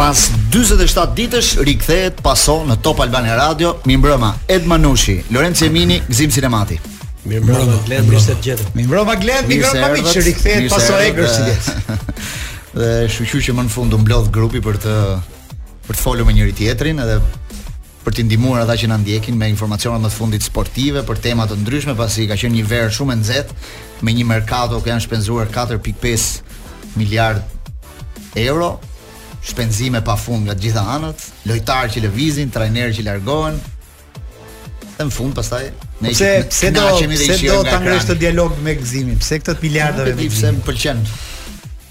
Pas 47 ditësh rikthehet paso në Top Albania Radio, mirëmbrëma Ed Manushi, Lorenc Emini, Gëzim Sinemati. Mirëmbrëma Glen, mirë se gjetëm. Mirëmbrëma Glen, mirëmbrëma miq, rikthehet paso Egër si jetë. Dhe shyqyr që më në fund u mblodh grupi për të për të folur me njëri-tjetrin edhe për t'i ndihmuar ata që na ndjekin me informacionet më të fundit sportive për tema të ndryshme, pasi ka qenë një verë shumë e nxehtë me një merkato ku janë shpenzuar 4.5 miliard euro, shpenzime pafund nga të gjitha anët, lojtarë që lëvizin, trajnerë që largohen. Dhe në fund pastaj ne pse pse do pse do ta ngresh këtë dialog me Gëzimin? Pse këtë e miliardave? Pse më pëlqen?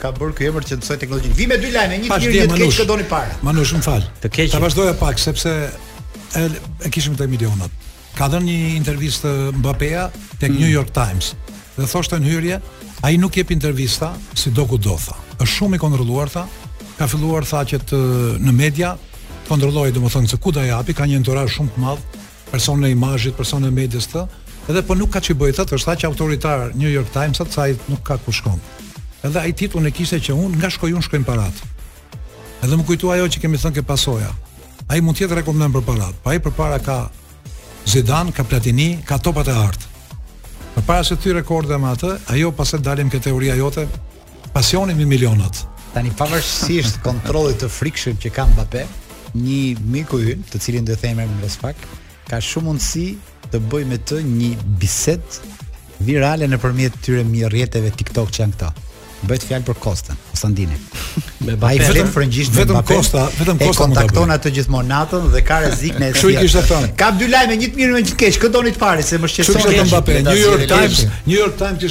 Ka bërë ky emër që të mësoj teknologjinë. Vi me dy lajme, një të mirë, një të keq kë doni para. Manush, më fal. Të keq. Ta vazhdoja pak sepse e, e kishim te milionat. Ka dhënë një intervistë Mbappeja tek mm. New York Times dhe thoshte në hyrje, ai nuk jep intervista sidokudo tha. Është shumë i kontrolluar tha, ka filluar tha që tani në media kontrollojë domethënë se ku do japi, ka një anturazh shumë të madh, person e imazhit, person e medias të, edhe po nuk ka ç'i bëjë thotë, është aq autoritar New York Times sa ai nuk ka ku shkon. Edhe ai titull e kishte që nga shkoj unë shkojnë parat. Edhe m'u kujtua ajo që kemi thënë ke Pasoja. Ai mund të jetë rekordmen për parat. Pa po ai përpara ka Zidane, ka Platini, ka topat e artë. Përpara se ty rekorde me atë, ajo pas e dalim te teoria jote, Pasioni me milionat. Tani pavarësisht kontrollit të frikshëm që ka Mbappe, një miku ynë, të cilin do ta them emrin pas pak, ka shumë mundësi të bëjë me të një bisedë virale nëpërmjet këtyre rrjeteve TikTok që janë këto. Bëhet fjalë për Kostën, Kostandinin. Me Mbappe. Ai vetëm frëngjisht me vetëm Mbappe. Kosta, vetëm Kosta. E kontakton atë gjithmonë natën dhe ka rrezik në Kështu i kishte thënë. Ka dy lajme, një të mirë dhe një të keq. Kë doni të parë se më shqetëson Mbappe. New York Times, New York Times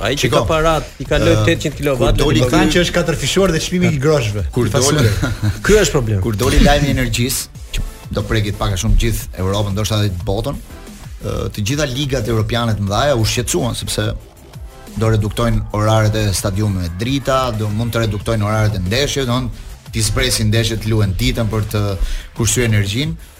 Ai që ka parat, i kalon 800 kW. Doli ka që është katërfishuar dhe çmimi i groshëve. Kur doli. Ky është problem. Kur doli lajmi i energjisë, që do prekte pak a shumë gjithë Evropën, ndoshta edhe botën. Të gjitha ligat europiane të mëdha u shqetësuan sepse do reduktojnë oraret e stadiumeve drita, do mund të reduktojnë oraret e ndeshjeve, do t'i zbresin ndeshjet të luhen ditën për të kursyer energjinë.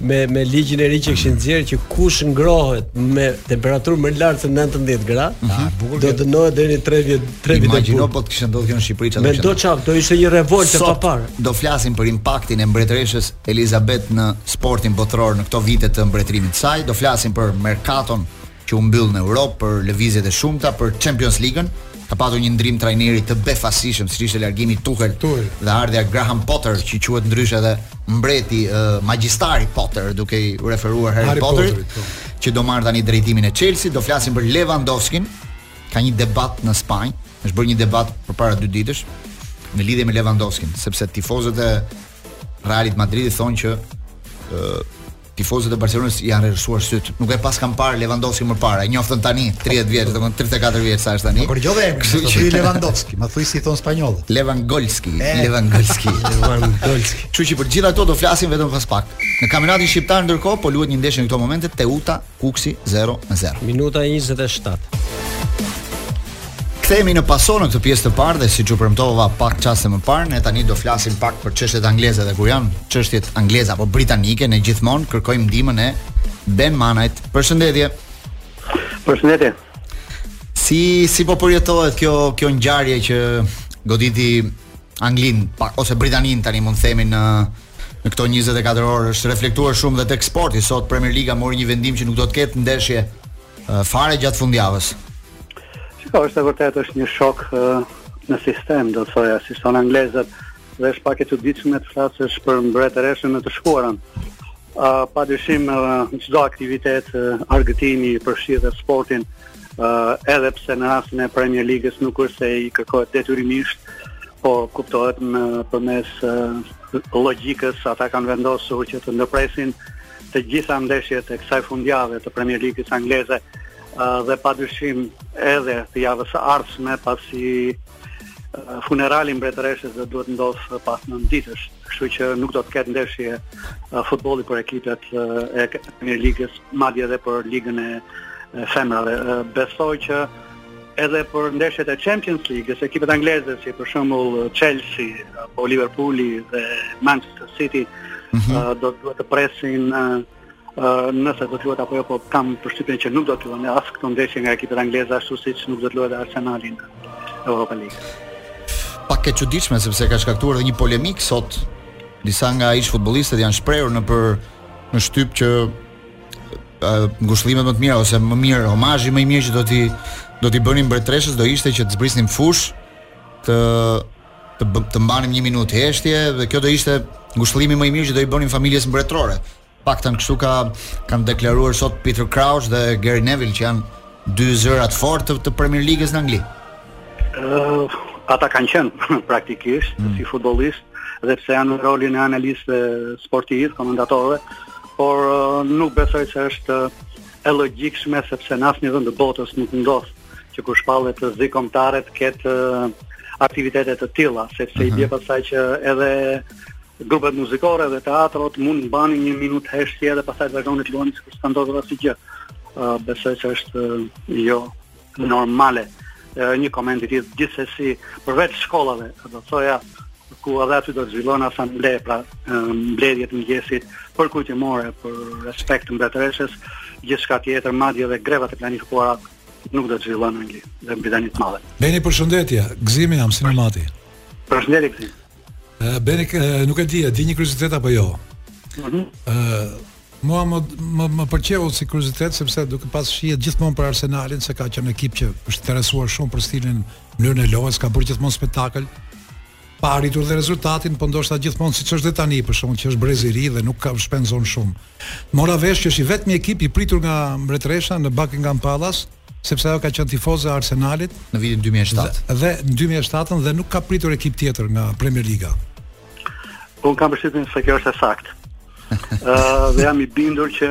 me me ligjin e ri që kishin nxjerrë që kush ngrohet me temperaturë më lart se 19 gradë, mm -hmm. do dënohet deri në 3 vjet 3 vjet. Imagjino po të kishte ndodhur kjo në Shqipëri çfarë do të ishte. Mendo çfarë, do ishte një revoltë e paparë. Do flasim për impaktin e mbretëreshës Elizabeth në sportin botëror në këto vite të mbretërimit të saj, do flasim për merkaton që u mbyll në Europë për lëvizjet e shumta për Champions League-ën, ka patur një ndrim trajneri të befasishëm, siç ishte largimi i Tuchel, Tuchel, dhe ardhja e Graham Potter, që quhet ndryshe edhe mbreti, uh, magjistari Potter, duke iu referuar Harry, Harry Potterit, Potterit po. që do marrë tani drejtimin e Chelsea, do flasim për Lewandowskin, ka një debat në Spanjë, është bërë një debat përpara dy ditësh në lidhje me Lewandowskin, sepse tifozët e Realit të Madridit thonë që uh, Tifozët e Barcelonës u janë errësuar sytë. Nuk e paskan parë Lewandowski më parë. E njoftën tani 30 vjeç, domethënë 34 vjeç sa është tani. Por gjove emrin, kështu që i Lewandowski, më thuaj si thon spanjollët. Lewandowski, Lewandowski, Lewandowski. Kështu që për të gjitha këto do flasim vetëm pas pak. Në kampionatin shqiptar ndërkohë po luhet një ndeshje në këto momente Teuta Kuksi 0-0. Minuta 27. Kthehemi në paso në këtë pjesë të parë dhe siç ju premtova pak çaste më parë, ne tani do flasim pak për çështjet angleze dhe kur janë çështjet angleze apo britanike, ne gjithmonë kërkojmë ndihmën e Ben Manajt. Përshëndetje. Përshëndetje. Si si po përjetohet kjo kjo ngjarje që goditi Anglinë pra, ose Britaninë tani mund themi në në këto 24 orë është reflektuar shumë dhe tek sporti. Sot Premier Liga mori një vendim që nuk do të ketë ndeshje fare gjatë fundjavës. Shiko, është e vërtetë është një shok në sistem, do të thoja, si thonë anglezët, dhe është pak e çuditshme të flasësh për mbretëreshën në të shkuarën. Ë uh, pa dyshim çdo uh, aktivitet uh, argëtimi përfshirë dhe sportin, ë uh, edhe pse në rastin e Premier Ligës nuk është se i kërkohet detyrimisht, po kuptohet nëpërmes uh, logjikës ata kanë vendosur që të ndërpresin të gjitha ndeshjet e kësaj fundjave të Premier Ligës angleze dhe pa dyshim edhe të javës së ardhshme pasi funerali i mbretëreshës do të duhet të ndodhë pas 9 ditësh, kështu që nuk do të ketë ndeshje futbolli për ekipet e Premier Ligës, madje edhe për Ligën e Femrave. Besoj që edhe për ndeshjet e Champions League-s, ekipet angleze si për shembull Chelsea apo Liverpooli dhe Manchester City mm -hmm. do të duhet të presin nëse do të luhet apo jo, po kam përshtypjen që nuk do të luhen as këto ndeshje nga ekipet angleze ashtu siç nuk do të luhet Arsenali në Europa League. Pak e çuditshme sepse ka shkaktuar edhe një polemikë sot. Disa nga ish futbollistët janë shprehur në për në shtyp që ngushëllimet më të mira ose më mirë, homazhi më i mirë që do t'i do t'i bënim mbretëreshës do ishte që të zbrisnim në fushë të të të mbanim një minutë heshtje dhe kjo do ishte ngushëllimi më i mirë që do i bënim familjes mbretërore. Paktën kështu ka kanë deklaruar sot Peter Crouch dhe Gary Neville që janë dy zëra të fortë të, të Premier Ligës në Angli. Uh, ata kanë qenë praktikisht mm. si futbollistë dhe pse janë në rolin e analistëve sportivë, komentatorëve, por uh, nuk besoj se është e logjikshme sepse në asnjë vend të botës nuk ndodh që kur shpallet zi kombëtare të ketë aktivitete të tilla, sepse uh -huh. i mhm. bie pastaj që edhe grupet muzikore dhe teatrot mund të mbanin një minutë heshtje dhe pastaj të vazhdonin të luanin sikur s'ka ndodhur asgjë. Uh, besoj se është uh, jo normale. Uh, një koment i tillë gjithsesi përveç shkollave, do të thoja, ku edhe aty do të zhvillohen asamble, pra mbledhje të mëngjesit përkujtimore, për respekt të mbretëreshës, gjithçka tjetër, madje edhe greva të planifikuara nuk do të zhvillohen në Angli, dhe në Britani të Madhe. Beni përshëndetje, Gzimi jam si je Mati. Përshëndetje Gzim. Beni nuk e di, e di një kuriozitet apo jo? Mhm. Ëh, Mua më më më pëlqeu si kuriozitet sepse duke pas shihet gjithmonë për Arsenalin se ka qenë ekip që është interesuar shumë për stilin, mënyrën e lojës, ka bërë gjithmonë spektakël. Pa arritur dhe rezultatin, po ndoshta gjithmonë siç është dhe tani, për shembull që është brez i ri dhe nuk para shpenzon shumë. Mora vesh që është i vetmi ekip i pritur nga mbretëresha në Buckingham Palace, sepse ajo ka qenë tifoze e Arsenalit në vitin 2007. Dhe, dhe në 2007 dhe nuk ka pritur ekip tjetër nga Premier Liga. Unë kam përshtypjen se kjo është e saktë. dhe jam i bindur që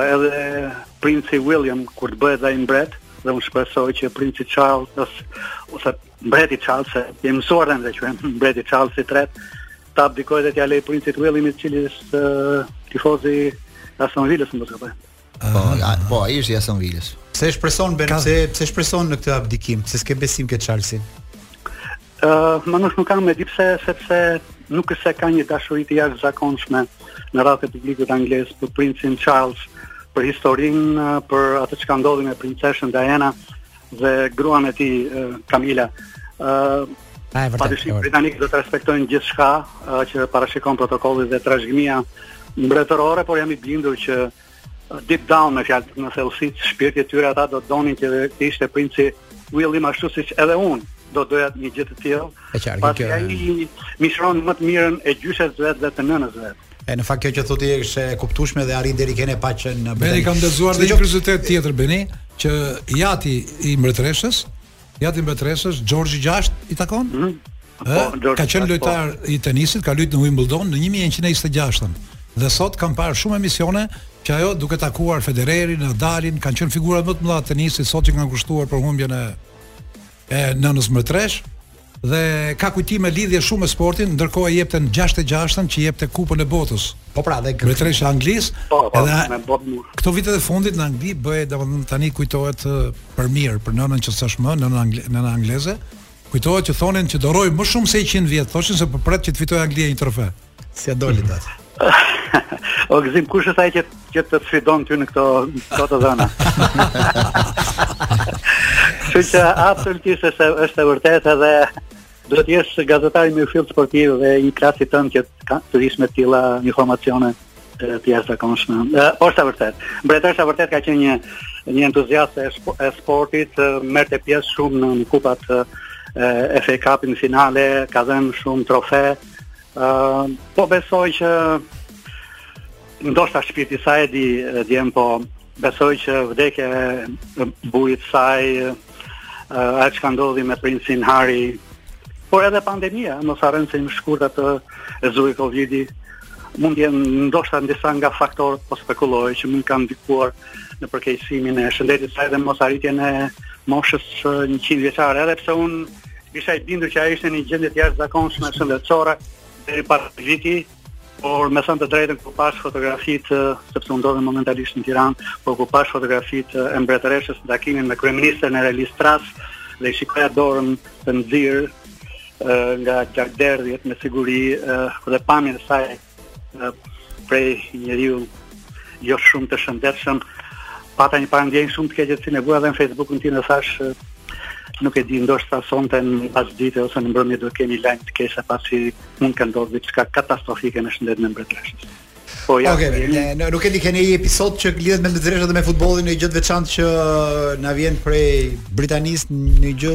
edhe princi William kur të bëhet ai mbret dhe unë shpresoj që princi Charles ose, ose mbreti Charles e i mësuar dhe që mbreti Charles i tretë të abdikojë dhe t'ia lejë princit William i cili është uh, tifoz i Aston Villës më të Po, a, po ai është i Aston Villës. Pse shpreson Ben, pse pse shpreson në këtë abdikim? Pse s'ke besim ke Charlesi? Ë, uh, më nuk kam me di pse sepse nuk është se ka një dashuri të jashtëzakonshme në radhë të publikut anglez për princin Charles, për historinë, për atë që ka ndodhur me princeshën Diana. dhe gruan e tij Kamila. ë Ai vërtet. Pa dyshim britanikët do të respektojnë gjithçka që parashikon protokolli dhe trashëgimia mbretërore, por jam i bindur që deep down me fjalë në thellësi të shpirtit tyre ata do donin që të ishte princi William ashtu siç edhe unë do doja një gjë të tillë. Pasi ai mishron më të mirën e gjyshes vet dhe të nënës vet. E në fakt kjo që thoje ti është e kuptueshme dhe arrin deri ke ne pa qenë në Beni kam dëgjuar dhe një kuriozitet tjetër Beni që i jati i mbretëreshës, i jati i mbretëreshës George 6 i takon? Mm -hmm. Po, ka qenë po. lojtar i tenisit, ka luajtur në Wimbledon në 1926-ën. Dhe sot kam parë shumë emisione që ajo duke takuar Federerin, Nadalin, kanë qenë figurat më të mëdha të tenisit sot që kanë kushtuar për humbjen e e nënës mbretëresh. dhe ka kujtime lidhje shumë me sportin, ndërkohë e jepte në 66-ën që jepte Kupën e Botës. Po pra, dhe Mbretëresha e Anglisë, po, po, edhe me botë. Këto vite të fundit në Angli bëhej domethënë tani kujtohet për mirë për nënën që s'është më, nënën angleze. Kujtohet që thonin që duroi më shumë se 100 vjet, thoshin se po pret që të fitojë Anglia një trofe. S'ia doli dot. O Gëzim, kush është ai që që të sfidon ty në këto këto të dhëna? Kështu që absolutisht është është e vërtetë edhe duhet të jesh gazetar i mirëfilltë sportiv dhe i klasit tënd që të vish me të tilla informacione të jashtëzakonshme. Po është e vërtetë. Mbretëresha vërtet ka qenë një një entuziast e, spo, e sportit, merrte pjesë shumë në kupat e FA Cup-it në finale, ka dhënë shumë trofe, Ëh, po besoj që ndoshta shpirti i saj e di, po besoj që vdekja e burrit të saj uh, atë çka ndodhi me princin Harry por edhe pandemia mos harrojmë se në shkurt atë e zuri Covidi mund të jenë ndoshta disa nga faktorët po spekuloj që mund të kenë ndikuar në përkeqësimin e shëndetit të saj dhe mosarritjen e moshës 100 vjeçare edhe pse unë Isha i bindur që ajo ishte në një gjendje të jashtëzakonshme shëndetësore deri para një viti, por me thënë të drejtën kur pashë fotografitë sepse unë ndodhem momentalisht në Tiranë, por kur pashë fotografitë e mbretëreshës në takimin me kryeministren e re Liz Truss dhe i shikoja dorën të nxirë nga gjakderdhjet me siguri dhe pamjen e saj ëë prej njeriu jo shumë të shëndetshëm, pata një parandjenjë shumë të keqe të cilën e vura dhe në Facebookun tim dhe thashë nuk e di ndoshta sonte në pasdite ose në mbrëmje do të kemi lajm të keq pasi mund të ketë ndodhur diçka katastrofike në shëndetin e mbretëreshës. Po ja. Okej, okay, ne nuk e di keni një episod që lidhet me mbretëreshën dhe me futbollin, një gjë të veçantë që na vjen prej Britanisë, një gjë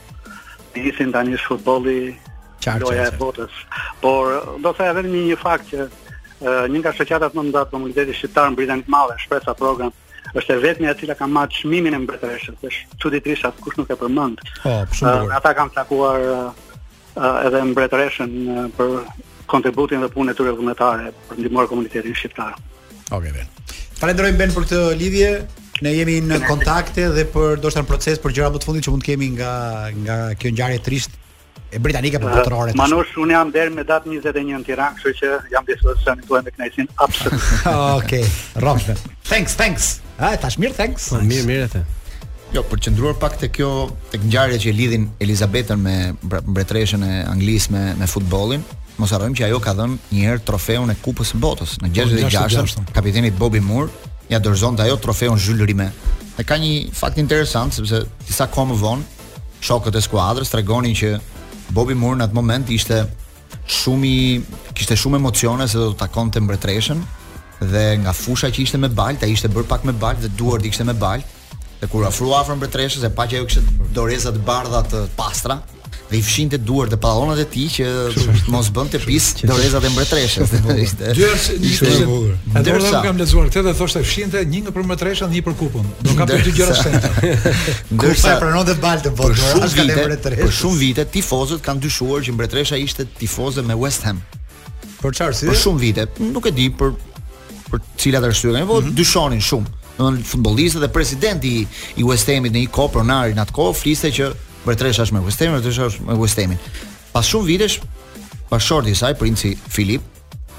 Nisin tani është futbolli loja e botës. Por do të thoja vetëm një, një fakt që uh, një nga shoqatat më të mëdha të komunitetit shqiptar në Britani të Madhe, Shpresa Program, është e vetmja e cila ka marrë çmimin e mbretëreshës. Edhe çuditërisht askush nuk e përmend. Po, oh, shumë bukur. Uh, ata kanë takuar uh, edhe mbretëreshën uh, për kontributin dhe punën e tyre vullnetare për të ndihmuar komunitetin shqiptar. Okej. Okay, Falenderoj Ben për këtë lidhje. Ne jemi në kontakte dhe për ndoshta në proces për gjërat më të fundit që mund të kemi nga nga kjo ngjarje e trishtë britanike por botërore. Uh, Manush, unë jam deri më datë 21 në Tiranë, kështu që jam në dispozicionin tuaj me kënaqësinë absolute. Okej, okay. Robert. Thanks, thanks. Ah, tash mirë, thanks. Po, mirë, mirë atë. Jo, për të qëndruar pak te kjo, tek ngjarjet që lidhin Elizabetën, mbretëreshën e Anglisë me me futbollin, mos harrojmë që ajo ka dhënë një herë trofeun e Kupës së Botës në 66 po, kapiteni Bobby Moore ja dorëzonte ajo trofeun Jules Rimet. Dhe ka një fakt interesant sepse disa kohë më vonë shokët e skuadrës tregonin që Bobby Moore në atë moment ishte shumë i kishte shumë emocione se do të takonte mbretëreshën dhe nga fusha që ishte me baltë, ai ishte bërë pak me baltë dhe duart i kishte me baltë. E kur u afrua afër mbretëreshës e pa që ajo kishte doreza të bardha të pastra dhe i fshinte duart te pantallonat e tij që mos bënte pis dorezat e mbretëreshës. Ishte dy arsye një ishte e vogël. Ndërsa kam lexuar këtë dhe thoshte fshinte një nga për mbretëreshën dhe një për kupën. Do ka për dy gjëra të shenjta. Ndërsa pranonte bal të botë, as ka mbretëresha. Për shumë vite tifozët kanë dyshuar që mbretëresha ishte tifoze me West Ham. Për çfarë si? Për shumë vite, nuk e di për për cilat arsye kanë, po mm -hmm. dyshonin shumë. Domethënë futbollistët dhe presidenti i West Hamit në një kohë pronari në atë kohë fliste që mbretëresha është me West Hamin, mbretëresha është me West Hamin. Pas shumë vitesh, bashkëshorti i saj, princi Filip,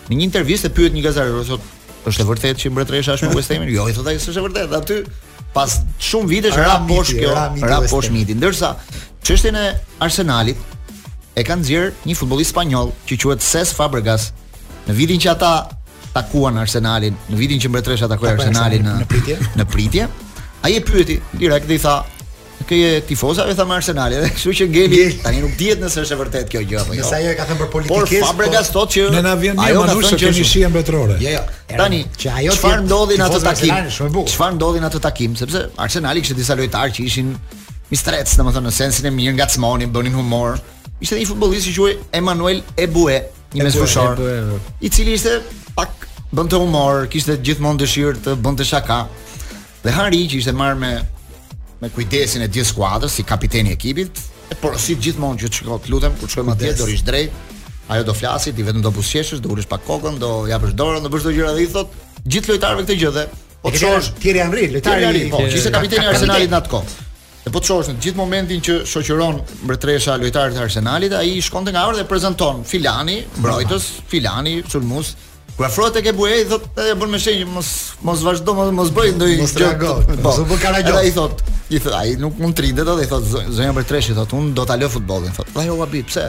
në një intervistë e pyet një gazetar, thotë, Është e vërtetë që mbretëresha është me West Hamin? Jo, i thotë ai s'është e vërtetë. Aty pas shumë vitesh ra poshtë kjo, ra poshtë miti. Ndërsa çështjen e Arsenalit e ka nxjerrë një futbollist spanjoll që quhet Cesc Fabregas. Në vitin që ata takuan Arsenalin, në vitin që mbretëresha takoi Arsenalin në në pritje, në pritje, ai e pyeti direkt dhe i tha, Kë je tifoze? Ajo tha me Arsenal, edhe kështu që ngeli tani nuk dihet nëse është e vërtetë kjo gjë apo jo. Nëse ajo e ka thënë për politesë. Por Fabregas po, thotë që në na vjen mirë Manushi që është shije mbretërore. Jo, jo. Tani që ajo çfarë ndodhi në atë takim? Çfarë ndodhi në atë takim? Sepse Arsenali kishte disa lojtarë që ishin mistrecë, domethënë në sensin e mirë, ngacmonin, bënin humor. Ishte një futbollist quhej Emmanuel Eboue, një mesfushor, i cili ishte pak bënte humor, kishte gjithmonë dëshirë të bënte shaka. Dhe Henry që ishte marrë me me kujdesin e gjithë skuadrës si kapiteni i ekipit, e porosit gjithmonë që shiko, të lutem, kur shkojmë atje do rrish drejt, ajo do flasi, ti vetëm do buzëqeshësh, do ulësh pak kokën, do japësh dorën, do bësh këto gjëra dhe i thotë gjithë lojtarëve këtë gjë dhe po të shohësh Thierry Henry, lojtari i po, ishte kapiteni i Arsenalit në atë kohë. E po të shohësh në gjithë momentin që shoqëron mbretëresha lojtarët e Arsenalit, ai shkonte nga radha dhe prezanton filani, mbrojtës, filani, sulmues. Kur afrohet tek Eboue, thotë, ia bën me shenjë, mos mos vazhdo, mos mos bëj ndonjë gjë. Po. Mos u bëj karagjoz. Ai thotë, i thotë, ai nuk mund të rrinte, ai thotë, zonja mbretëreshë, thotë, unë do ta lë futbollin, thotë. Ai u habit, pse?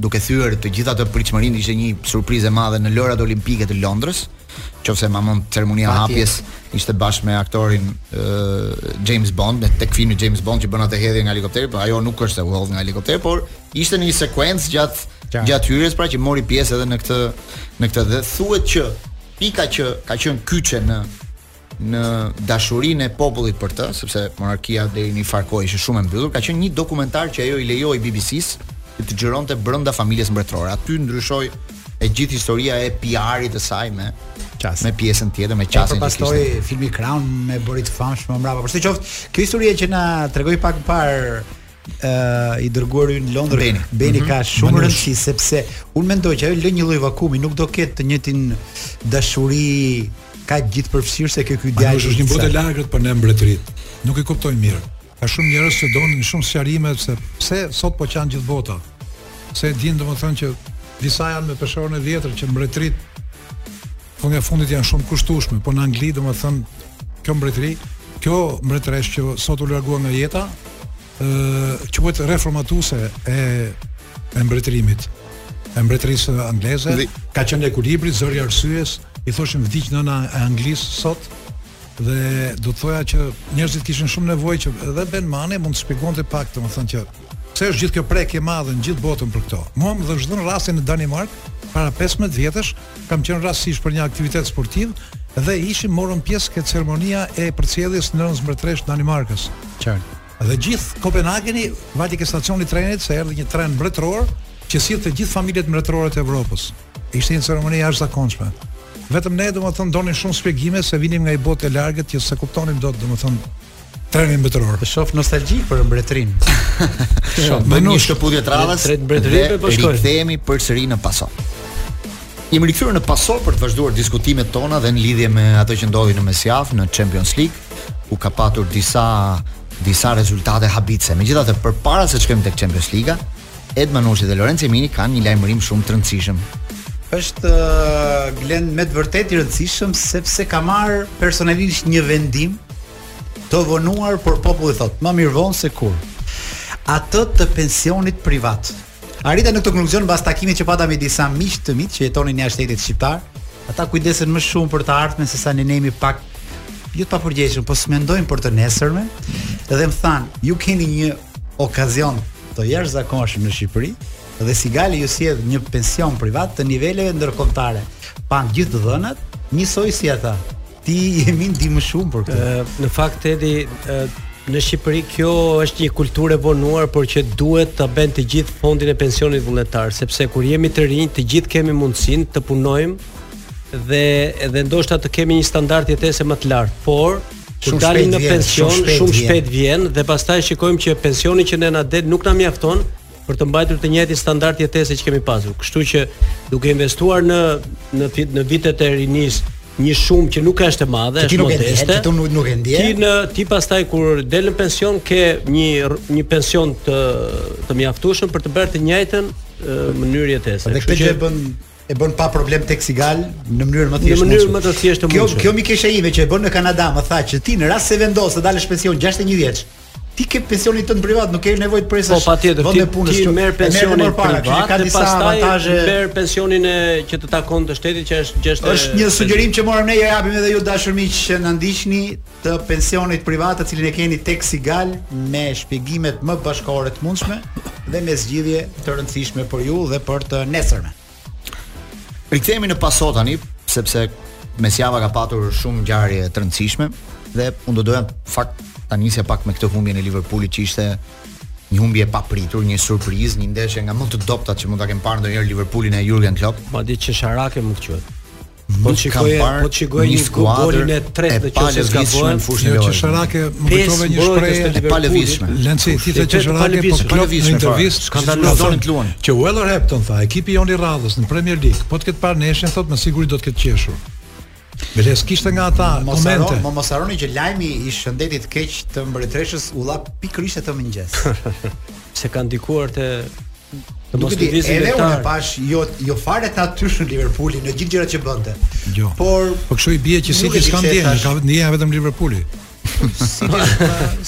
duke thyer të gjithë atë pritshmërinë ishte një surprizë e madhe në lojërat olimpike të Londrës. Qoftë se mban mend ceremonia e hapjes ishte bashkë me aktorin uh, James Bond, me tek filmi James Bond që bën atë hedhje nga helikopteri, por ajo nuk është se u hodh nga helikopteri, por ishte në një sekuencë gjatë Qa. gjatë hyrjes pra që mori pjesë edhe në këtë në këtë dhe thuhet që pika që ka qenë kyçe në në dashurinë e popullit për të, sepse monarkia deri në një farë kohë ishte shumë e mbyllur, ka qenë një dokumentar që ajo i lejoi BBC-së që të xhironte brenda familjes mbretërore. Aty ndryshoi e gjithë historia e PR-it të saj me me pjesën tjetër, me qasjen që kishte. Pastaj filmi Crown e bëri të famshëm më mbrapa. Por sidoqoftë, kjo historia që na tregoi pak më parë uh, i dërguar ynë në Londër Beni, Beni mm -hmm. ka mhm. shumë rëndësi sepse unë mendoj që ajo lë një lloj vakumi, nuk do ketë të njëjtin dashuri ka gjithë përfshirë se kjo ky djalë është një botë e largët për ne mbretërit. Nuk e kuptojnë mirë. Ka shumë njerëz që donin shumë sqarime se pse sot po qan gjithë bota. Se dinë domethënë që disa janë me peshorën e vjetër që mbretërit Po nga fundi janë shumë të kushtueshme, po në Angli domethënë kjo mbretëri, kjo mbretëreshë që sot u largua nga jeta, ë quhet reformatuese e e mbretërimit e mbretërisë angleze, ka qenë ekuilibri, zëri i arsyes, i thoshin vdiq nëna e Anglisë sot, Dhe do të thoja që njerëzit kishin shumë nevojë që edhe Ben Mane mund të shpjegonte pak, domethënë që pse është gjithë kjo prekje e madhe në gjithë botën për këto. Mua më është dhënë rasti në Danimarkë para 15 vjetësh, kam qenë rastësisht për një aktivitet sportiv dhe ishim morëm pjesë ke ceremonia e përcjelljes së Nënës Mbretëreshë të Danimarkës. Qartë. Dhe gjithë Kopenhageni vajti ke stacioni i trenit se erdhi një tren mbretëror që sillte të gjithë familjet mbretërore të Evropës. Ishte një ceremoni e jashtëzakonshme. Vetëm ne domethënë donim shumë spjegime se vinim nga një botë e largët që s'e kuptonim dot domethënë trenin mbretëror. Të shof nostalgjik për mbretërinë. Shof, bëjmë një shkëputje të radhës. Tret mbretërive po shkoj. Rikthehemi përsëri në Paso. Jemi rikthyer në Paso për të vazhduar diskutimet tona dhe në lidhje me atë që ndodhi në mesjavë në Champions League, ku ka patur disa disa rezultate habitëse. Megjithatë, përpara se të shkojmë tek Champions League, Edi Manushi dhe Lorenca Emini kanë një lajmërim shumë të rëndësishëm. Është uh, Glen me të vërtetë i rëndësishëm sepse kam marrë personalisht një vendim të vonuar, por populli thotë, më mirë vonë se kurrë. Atë të pensionit privat. Arrita në këtë konkluzion mbas takimit që pata me disa miq të mitë që jetonin jashtë shtetit shqiptar. Ata kujdesen më shumë për të ardhmen sesa ne, ne jemi pak jo të papërgjegjshëm, po s'mendojmë për të nesërmen. Dhe më thanë, ju keni një okazion të jashtëzakonshëm në Shqipëri dhe Sigali ju sjell një pension privat të niveleve ndërkombëtare. Panë gjithë të dhënat, njësoj si ata. Ti Emini di më shumë për këtë. Uh, në fakt Edi, uh, në Shqipëri kjo është një kulturë e vonuar, por që duhet ta bëjnë të gjithë fondin e pensionit vullnetar, sepse kur jemi të rinj, të gjithë kemi mundësinë të punojmë dhe edhe ndoshta të kemi një standard jetese më të lartë, por kur dalim në pension shumë shpejt, shumë shpejt vjen dhe pastaj shikojmë që pensioni që ne na del nuk na mjafton, për të mbajtur të njëjtin standard jetese që kemi pasur. Kështu që duke investuar në në në vitet e rinisë një shumë që nuk është e madhe, është modeste. Ti nuk, nuk e ndjen. Ti në ti pastaj kur del në pension ke një një pension të të mjaftueshëm për të bërë të njëjtën mënyrë jetese. Dhe këtë gjë bën e bën pa problem tek Sigal në mënyrën më të thjeshtë. Në mënyrën më të thjeshtë mund. Kjo kjo mikesha ime që e bën në Kanada, më tha që ti në rast se vendos të dalësh pension 61 vjeç, Ti ke pensionin tënd privat, nuk ke nevojë të presësh po, patjetër, vend e punës. Ti merr pensionin privat, ka disa avantazhe. Merr pensionin e që të takon të shtetit që është gjështë. Është një sugjerim që morëm ne, jua japim edhe ju të dashur miq që na ndiqni të pensionit privat, të cilin e keni tek Sigal me shpjegimet më bashkëkohore të mundshme dhe me zgjidhje të rëndësishme për ju dhe për të nesërmen. Rikthehemi në paso tani, sepse mesjava ka patur shumë ngjarje të rëndësishme dhe unë do doja fakt ta nisja pak me këtë humbjen e Liverpoolit që ishte një humbje e papritur, një surprizë, një ndeshje nga më të dobëtat që mund ta kem parë ndonjëherë Liverpoolin e Jurgen Klopp. Madje qesharake mund të quhet. Po shikoj, po shikoj një golin e tretë në çështje ka bën fushë jo, lojë. Qesharake më kujtove një shprehje e palëvizshme. Lenci ti the qesharake po Klopp në intervistë skandalozonin të luan. Që Wolverhampton tha, ekipi jonë i radhës në Premier League, po të ketë parë ndeshjen thotë me siguri do të ketë qeshur. Biles kishte nga ata mos komente. Mos mos harroni që lajmi i shëndetit keq të mbretëreshës u dha pikërisht atë mëngjes. Se kanë ndikuar te Të mos di, edhe unë e pashë jo jo fare ta tysh në Liverpoolin në gjithë gjërat që bënte. Jo. Por po kështu i bie që City s'ka ndjenja, ka ndjenja vetëm Liverpooli. Si ti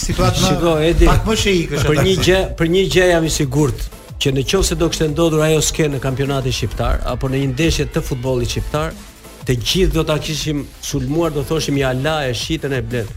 situatë më. Shiko, Edi. Pak më shej ikësh atë. Për një gjë, për një gjë jam i sigurt që në qoftë se do kishte ndodhur ajo skenë në kampionatin shqiptar apo në një ndeshje të futbollit shqiptar, të gjithë do ta kishim sulmuar, do thoshim ja la e shitën e blenë.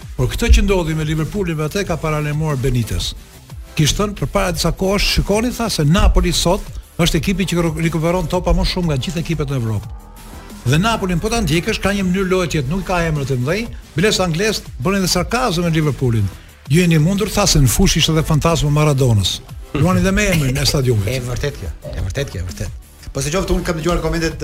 Por këtë që ndodhi me Liverpoolin me atë ka paralajmëruar Benitez. Kish thënë përpara disa kohësh, shikoni tha se Napoli sot është ekipi që rikuperon topa më shumë nga gjithë ekipet në Evropë. Dhe Napolin po ta ndjekësh ka një mënyrë loje tjetër, nuk ka emra të mëdhenj. Biles anglezët bënë edhe sarkazëm me Liverpoolin. Ju jeni i mundur tha se në fushë ishte edhe fantazma e Maradonës. Luanin dhe me emrin e stadiumit. Është vërtet kjo. Është vërtet kjo, është vërtet. Po sidoqoftë unë kam dëgjuar komentet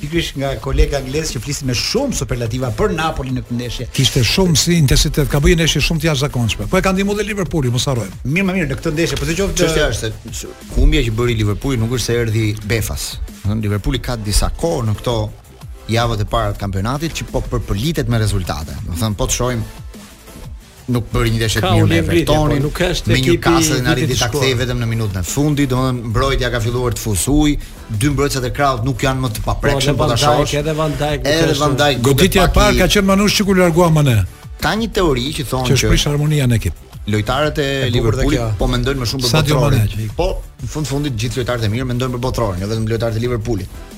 pikërisht nga kolegë anglezë që flisnin me shumë superlativa për Napolin në këtë ndeshje. Kishte shumë si intensitet, ka bërë një ndeshje shumë të jashtëzakonshme. Po e ka ndihmuar dhe Liverpooli, mos harro. Mirë, më mirë në këtë ndeshje, po dëgjoj. Çështja është se humbja që bëri Liverpooli nuk është se erdhi befas. Domethënë Liverpooli ka disa kohë në këto javët e para të kampionatit, që po përpëlitet me rezultate. Domethënë po të shohim nuk bëri një ndeshje të mirë me Evertonin. Po, nuk është me Newcastle-n arriti ta kthej vetëm në minutën e fundit, domethënë mbrojtja ka filluar të fusë ujë, dy mbrojtësit e krahut nuk janë më të paprekshëm po, po ta shohësh. Edhe Van Dijk, edhe Van Dijk. Goditja e parë ka qenë Manush kur u largua Mane. Ka një teori që thonë që është prish harmonia në ekip. Lojtarët e Liverpoolit po mendojnë më shumë për botërorin. Po, në fund fundit gjithë lojtarët e mirë mendojnë për botërorin, jo vetëm lojtarët e Liverpoolit.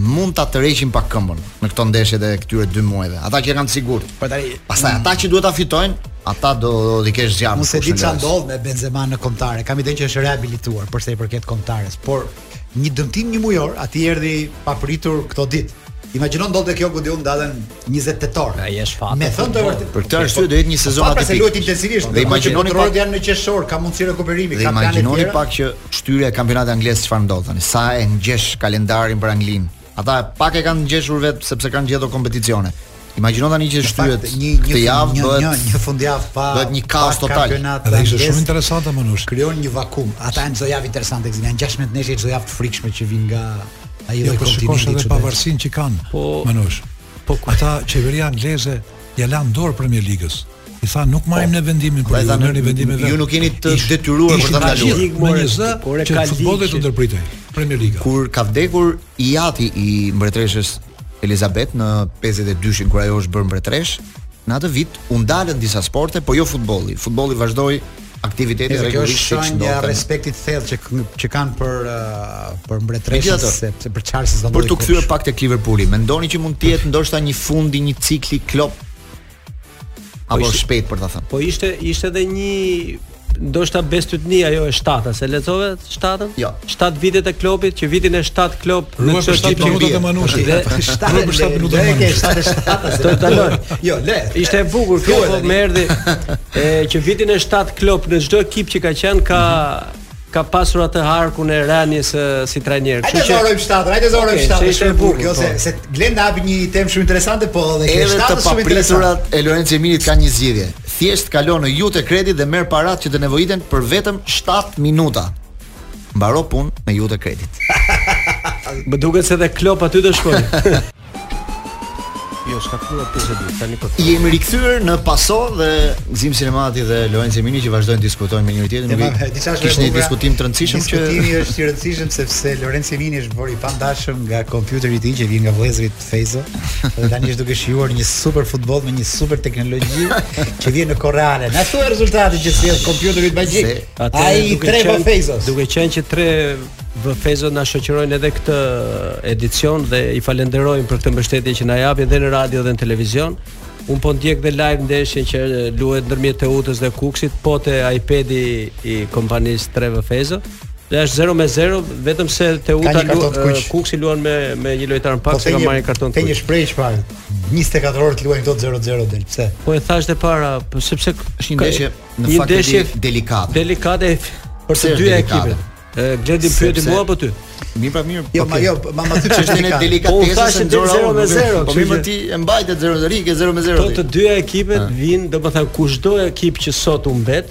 mund ta tërheqin pak këmbën në këto ndeshje të këtyre dy muajve. Ata që e kanë të sigurt. Po tani, pastaj ata që duhet ta fitojnë, ata do do të kesh zjarr. Unë s'e di çfarë ndodh me Benzema në kombëtare. Kam idenë që është rehabilituar për sa i përket kombëtares, por një dëmtim një mujor, atij i erdhi papritur këto ditë. Imagjino ndodhte kjo ku di unë datën 20 tetor. Ai është fat. Me thënë të vërtetë. Për këtë arsye do jetë një sezon atipik. Sepse luhet intensivisht. Dhe imagjinoni pak janë në qershor, ka mundësi rekuperimi, ka plane të tjera. Imagjinoni pak që shtyrja e kampionatit anglez çfarë ndodh tani. Sa e ngjesh kalendarin për Anglinë. Ata pak e kanë të ngjeshur vetë sepse kanë gjetur kompeticione. Imagjino tani që shtyhet një një javë një, bëhet një, një fundjavë pa bëhet një kaos total. Dhe ishte shumë interesante Manush. Krijon një vakum. Ata janë çdo javë interesante, janë 16 nesër çdo javë të frikshme që vijnë nga Ai jo, po shikosh edhe pavarësinë që kanë. Po Manush. Po ata qeveria angleze ia la në dorë Premier Ligës. I tha nuk marrim po, ne vendimin për ju, merrni vendimin vetë. Ju nuk jeni të detyruar për ta ndaluar. Me një zë që futbolli të ndërpritej Premier Liga. Kur ka vdekur i ati i mbretëreshës Elizabeth në 52-shin kur ajo është bërë mbretëreshë, në atë vit u ndalën disa sporte, po jo futbolli. Futbolli vazhdoi aktivitetin rregullisht siç ndodhte. Kjo është respekt i thellë që që kanë për uh, për mbretëreshën sepse për Charles Zalloy. Për t'u kthyer pak tek Liverpooli, mendoni që mund të jetë ndoshta një fund i një cikli Klopp Apo po ishte, shpejt për ta thënë. Po ishte ishte edhe një ndoshta bestytni ajo e shtata, s'e lexove shtatën? Jo. Shtatë vitet e Klopit, që vitin e shtatë Klop në çdo shtatë minuta të Manushi. Dhe shtatë për shtatë minuta të Manushi. Shtatë e shtatë. Të dalon. Jo, le. Ishte e bukur kjo, po më erdhi e që vitin e shtatë Klop në çdo ekip që ka qenë ka mhm. ka pasur atë harkun e rënies së si trajner. Kështu që zorojmë shtatën, hajde zorojmë okay, shtatën. Është e bukur kjo se po. se Glenda hapi një temë shumë interesante, po edhe kjo shtatë shumë interesante. Edhe të papriturat e Lorenc Jeminit kanë një zgjidhje. Thjesht kalon në Iute Credit dhe merr paratë që të nevojiten për vetëm 7 minuta. Mbaro punë me Iute Credit. Më duket se edhe Klopp aty do shkojë. Jo, është kaftuar për të ditë, tani po. Jemi rikthyer në Paso dhe Gëzim Sinemati dhe Lorenc Jemini që vazhdojnë të diskutojnë me njëri tjetrin. Ne kemi disa çështje. Kishte një diskutim të rëndësishëm që diskutimi është i rëndësishëm sepse Lorenc Jemini është bërë i pandashëm nga kompjuteri i tij që vjen nga vëllezërit Fejzo dhe tani është duke shijuar një super futboll me një super teknologji që vjen në Korale. Na thua rezultatin që sjell kompjuteri magjik. Ai tre po Fejzo. Duke qenë që tre VFZ na shoqërojnë edhe këtë edicion dhe i falenderojmë për këtë mbështetje që na japin dhe në radio dhe në televizion. Un po ndjek dhe live ndeshjen që luhet ndërmjet Teutës dhe Kukësit, po te iPad-i i kompanisë 3 VFZ. Dhe është 0 me 0, vetëm se Teuta luan Kukësi luan me me një lojtar më pak po se ka marrë karton kuq. Te një shprehje që 24 orë të luajnë dot 0-0 del. Pse? Po e thashë më para, po sepse është një ndeshje në fakt delikate. Delikate për të dy ekipet. E Gledi më pyeti mua apo ty? Mi pa mirë. Jo, ma jo, ma ma thuaj çë është një delikatesë. Po thashë të 0 me 0, po mirë ti e mbajte 0 me 0, rike 0 me 0. Po të dyja ekipet ah. vijnë, domethënë kushdo ekip që sot humbet,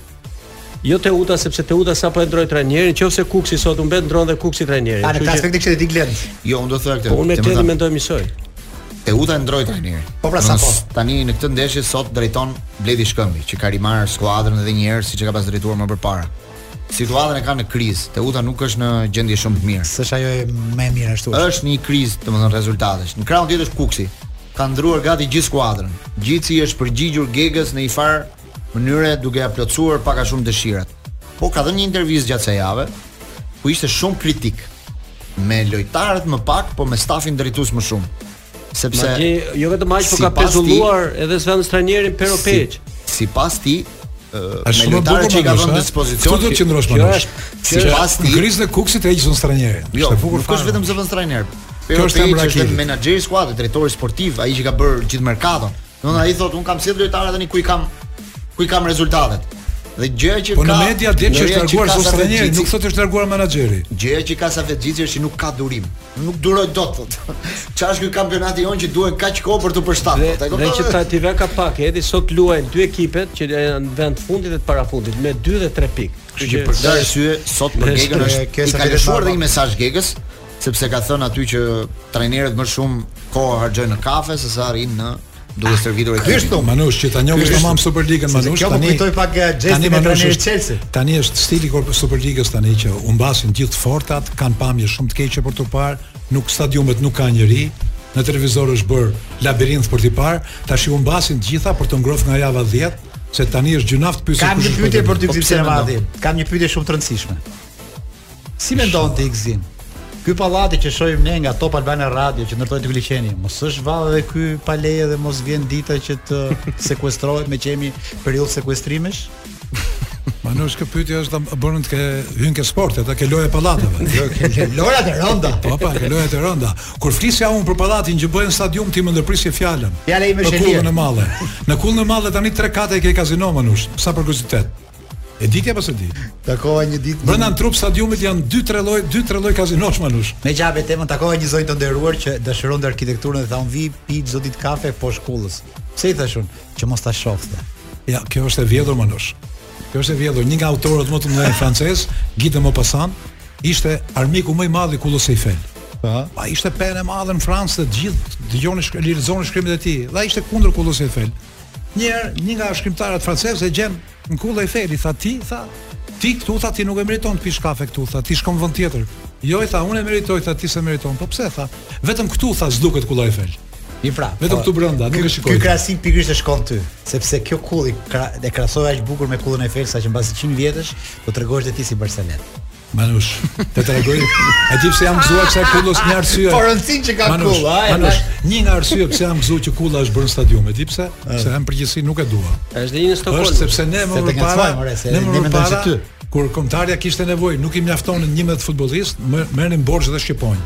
Jo Teuta sepse Teuta sapo e ndroi trajnerin, nëse Kuksi sot humbet ndron dhe Kuksi trajnerin. A në këtë aspekt që ti glen. Jo, unë do të thoja këtë. Po unë të mendoj misoj. Teuta e ndroi trajnerin. Po pra sapo. Tani në këtë ndeshje sot drejton Bledi Shkëmbi, që ka rimarr skuadrën edhe një herë siç e ka pas drejtuar më përpara. Situatën e kanë në krizë. Teuta nuk është në gjendje shumë të mirë. S'është ajo e më e mirë ashtu. Është në një krizë, domethënë rezultatesh. Në krahun tjetër është Kuksi. Ka ndruar gati gjithë skuadrën. Gjici i është përgjigjur Gegës në një far mënyre duke ia plotësuar pak a shumë dëshirat. Po ka dhënë një intervistë gjatë kësaj jave ku ishte shumë kritik me lojtarët më pak, po me stafin drejtues më shumë. Sepse Madje jo vetëm aq, por se ka pezulluar edhe zëvendëstrajnerin Peropeç. Sipas tij, me lojtarët që i ka dhënë në dispozicion. Këtu do të qëndrosh më pas. Sipas tij, Krizën e Kuksit e hiqën trajnerin. Jo, është bukur fare. Kush vetëm zëvendëstrajner. Kjo është emra i menaxherit skuadrës, drejtori sportiv, ai që ka bërë gjithë merkaton. Domethënë ai thotë un kam sjell lojtarë tani ku i kam ku i kam rezultatet. Dhe gjëja që po ka Po në media del që është larguar zëvendëstrajneri, nuk thotë është larguar menaxheri. Gjëja që ka Safet Gjici është që nuk ka durim. Nuk duroj dot thotë. Çfarë është ky kampionati jonë që duhen kaq kohë për t'u përshtatur? Dhe, dhe që ta ti ka pak, edhe sot luajnë dy ekipet që janë në vend fundit dhe të parafundit me 2 dhe 3 pikë. Kështu që për këtë arsye sot për Gegën është i ka lëshuar dhe një mesazh Gegës, sepse ka thënë aty që trajnerët më shumë kohë harxhojnë në kafe se sa rrinë duke stërvitur ekipin. Kështu Manush që ta njohësh tamam Superligën Manush. Kjo po kujtoj pak eh, gjestin e trajnerit Chelsea. Tani është stili kur Superligës tani që humbasin gjithë fortat, kanë pamje shumë të keqe për të parë, nuk stadiumet nuk ka njerëz, në televizor është bër labirint për të parë, tash humbasin të gjitha për t'u ngroft nga java 10, se tani është gjynah pyetje. Kam një pyetje për ty po pse në Kam një pyetje shumë të rëndësishme. Si mendon ti Xim? Ky pallati që shohim ne nga Top Albania Radio që ndërtohet te liqeni, mos është vallë edhe ky pa leje dhe mos vjen dita që të sekuestrohet meqë jemi periudhë sekuestrimesh? Ma nuk është pyetje është ta bënë të ke hyn ke sportet, ta ke lojë pallateve. Jo, ke lojë të rënda. Po pa, ke lojë të rënda. Kur flisja unë për pallatin që bëjnë stadium ti më ndërprisje fjalën. Fjala ime është e lirë. Në kullën e madhe. Në kullën e madhe tani tre kate ke kazino manush. Sa për kuriozitet. E di ti apo s'e di? Takova një ditë. Brenda në trup stadiumit janë dy tre lloj, dy tre lloj kazinosh Manush. Me hape temën takova një zonjë të nderuar që dëshironte arkitekturën dhe tha unë vij pi çdo ditë kafe poshtë kullës. Pse i thashë unë që mos ta shoh tha. Ja, kjo është e vjedhur Manush. Kjo është e vjedhur, një nga autorët më të mëdhenj francez, Guy de Maupassant, ishte armiku më i madh i Kullës Eiffel. Pa. Pa ishte penë e madhe në Francë të gjithë dëgjonin shkrim, lexonin shkrimet e tij. Dhe ai ishte kundër Kullës Eiffel. Një herë një nga shkrimtarët francezë e gjen në kullë Eiffel i tha ti, tha ti këtu tha ti nuk e meriton të pish kafe këtu tha ti shkon vend tjetër. Jo i tha unë e meritoj tha ti s'e meriton. Po pse tha? Vetëm këtu tha s'duket kulla Eiffel. E pra, vetëm po, këtu brenda, nuk e shikoj. Ky krahasim pikërisht të shkon ty, sepse kjo kullë e krahasoj aq bukur me kullën e Eiffel sa që mbas 100 vjetësh do tregohesh dhe ti si Barcelona. Manush, të tregoj, e di pse jam gëzuar kësaj kullës një arsye. Po rëndin që ka Manush, kulla, ai. Manush, një nga arsyet pse jam gëzuar që kulla është bërë në stadium, e di pse? Se ja në përgjithësi nuk e dua. Është një në Stockholm. Është sepse ne më përpara, ne më përpara ty. Kur kombëtarja kishte nevojë, nuk i mjaftonin 11 futbollistë, merrnin borxh dhe shqiponjën.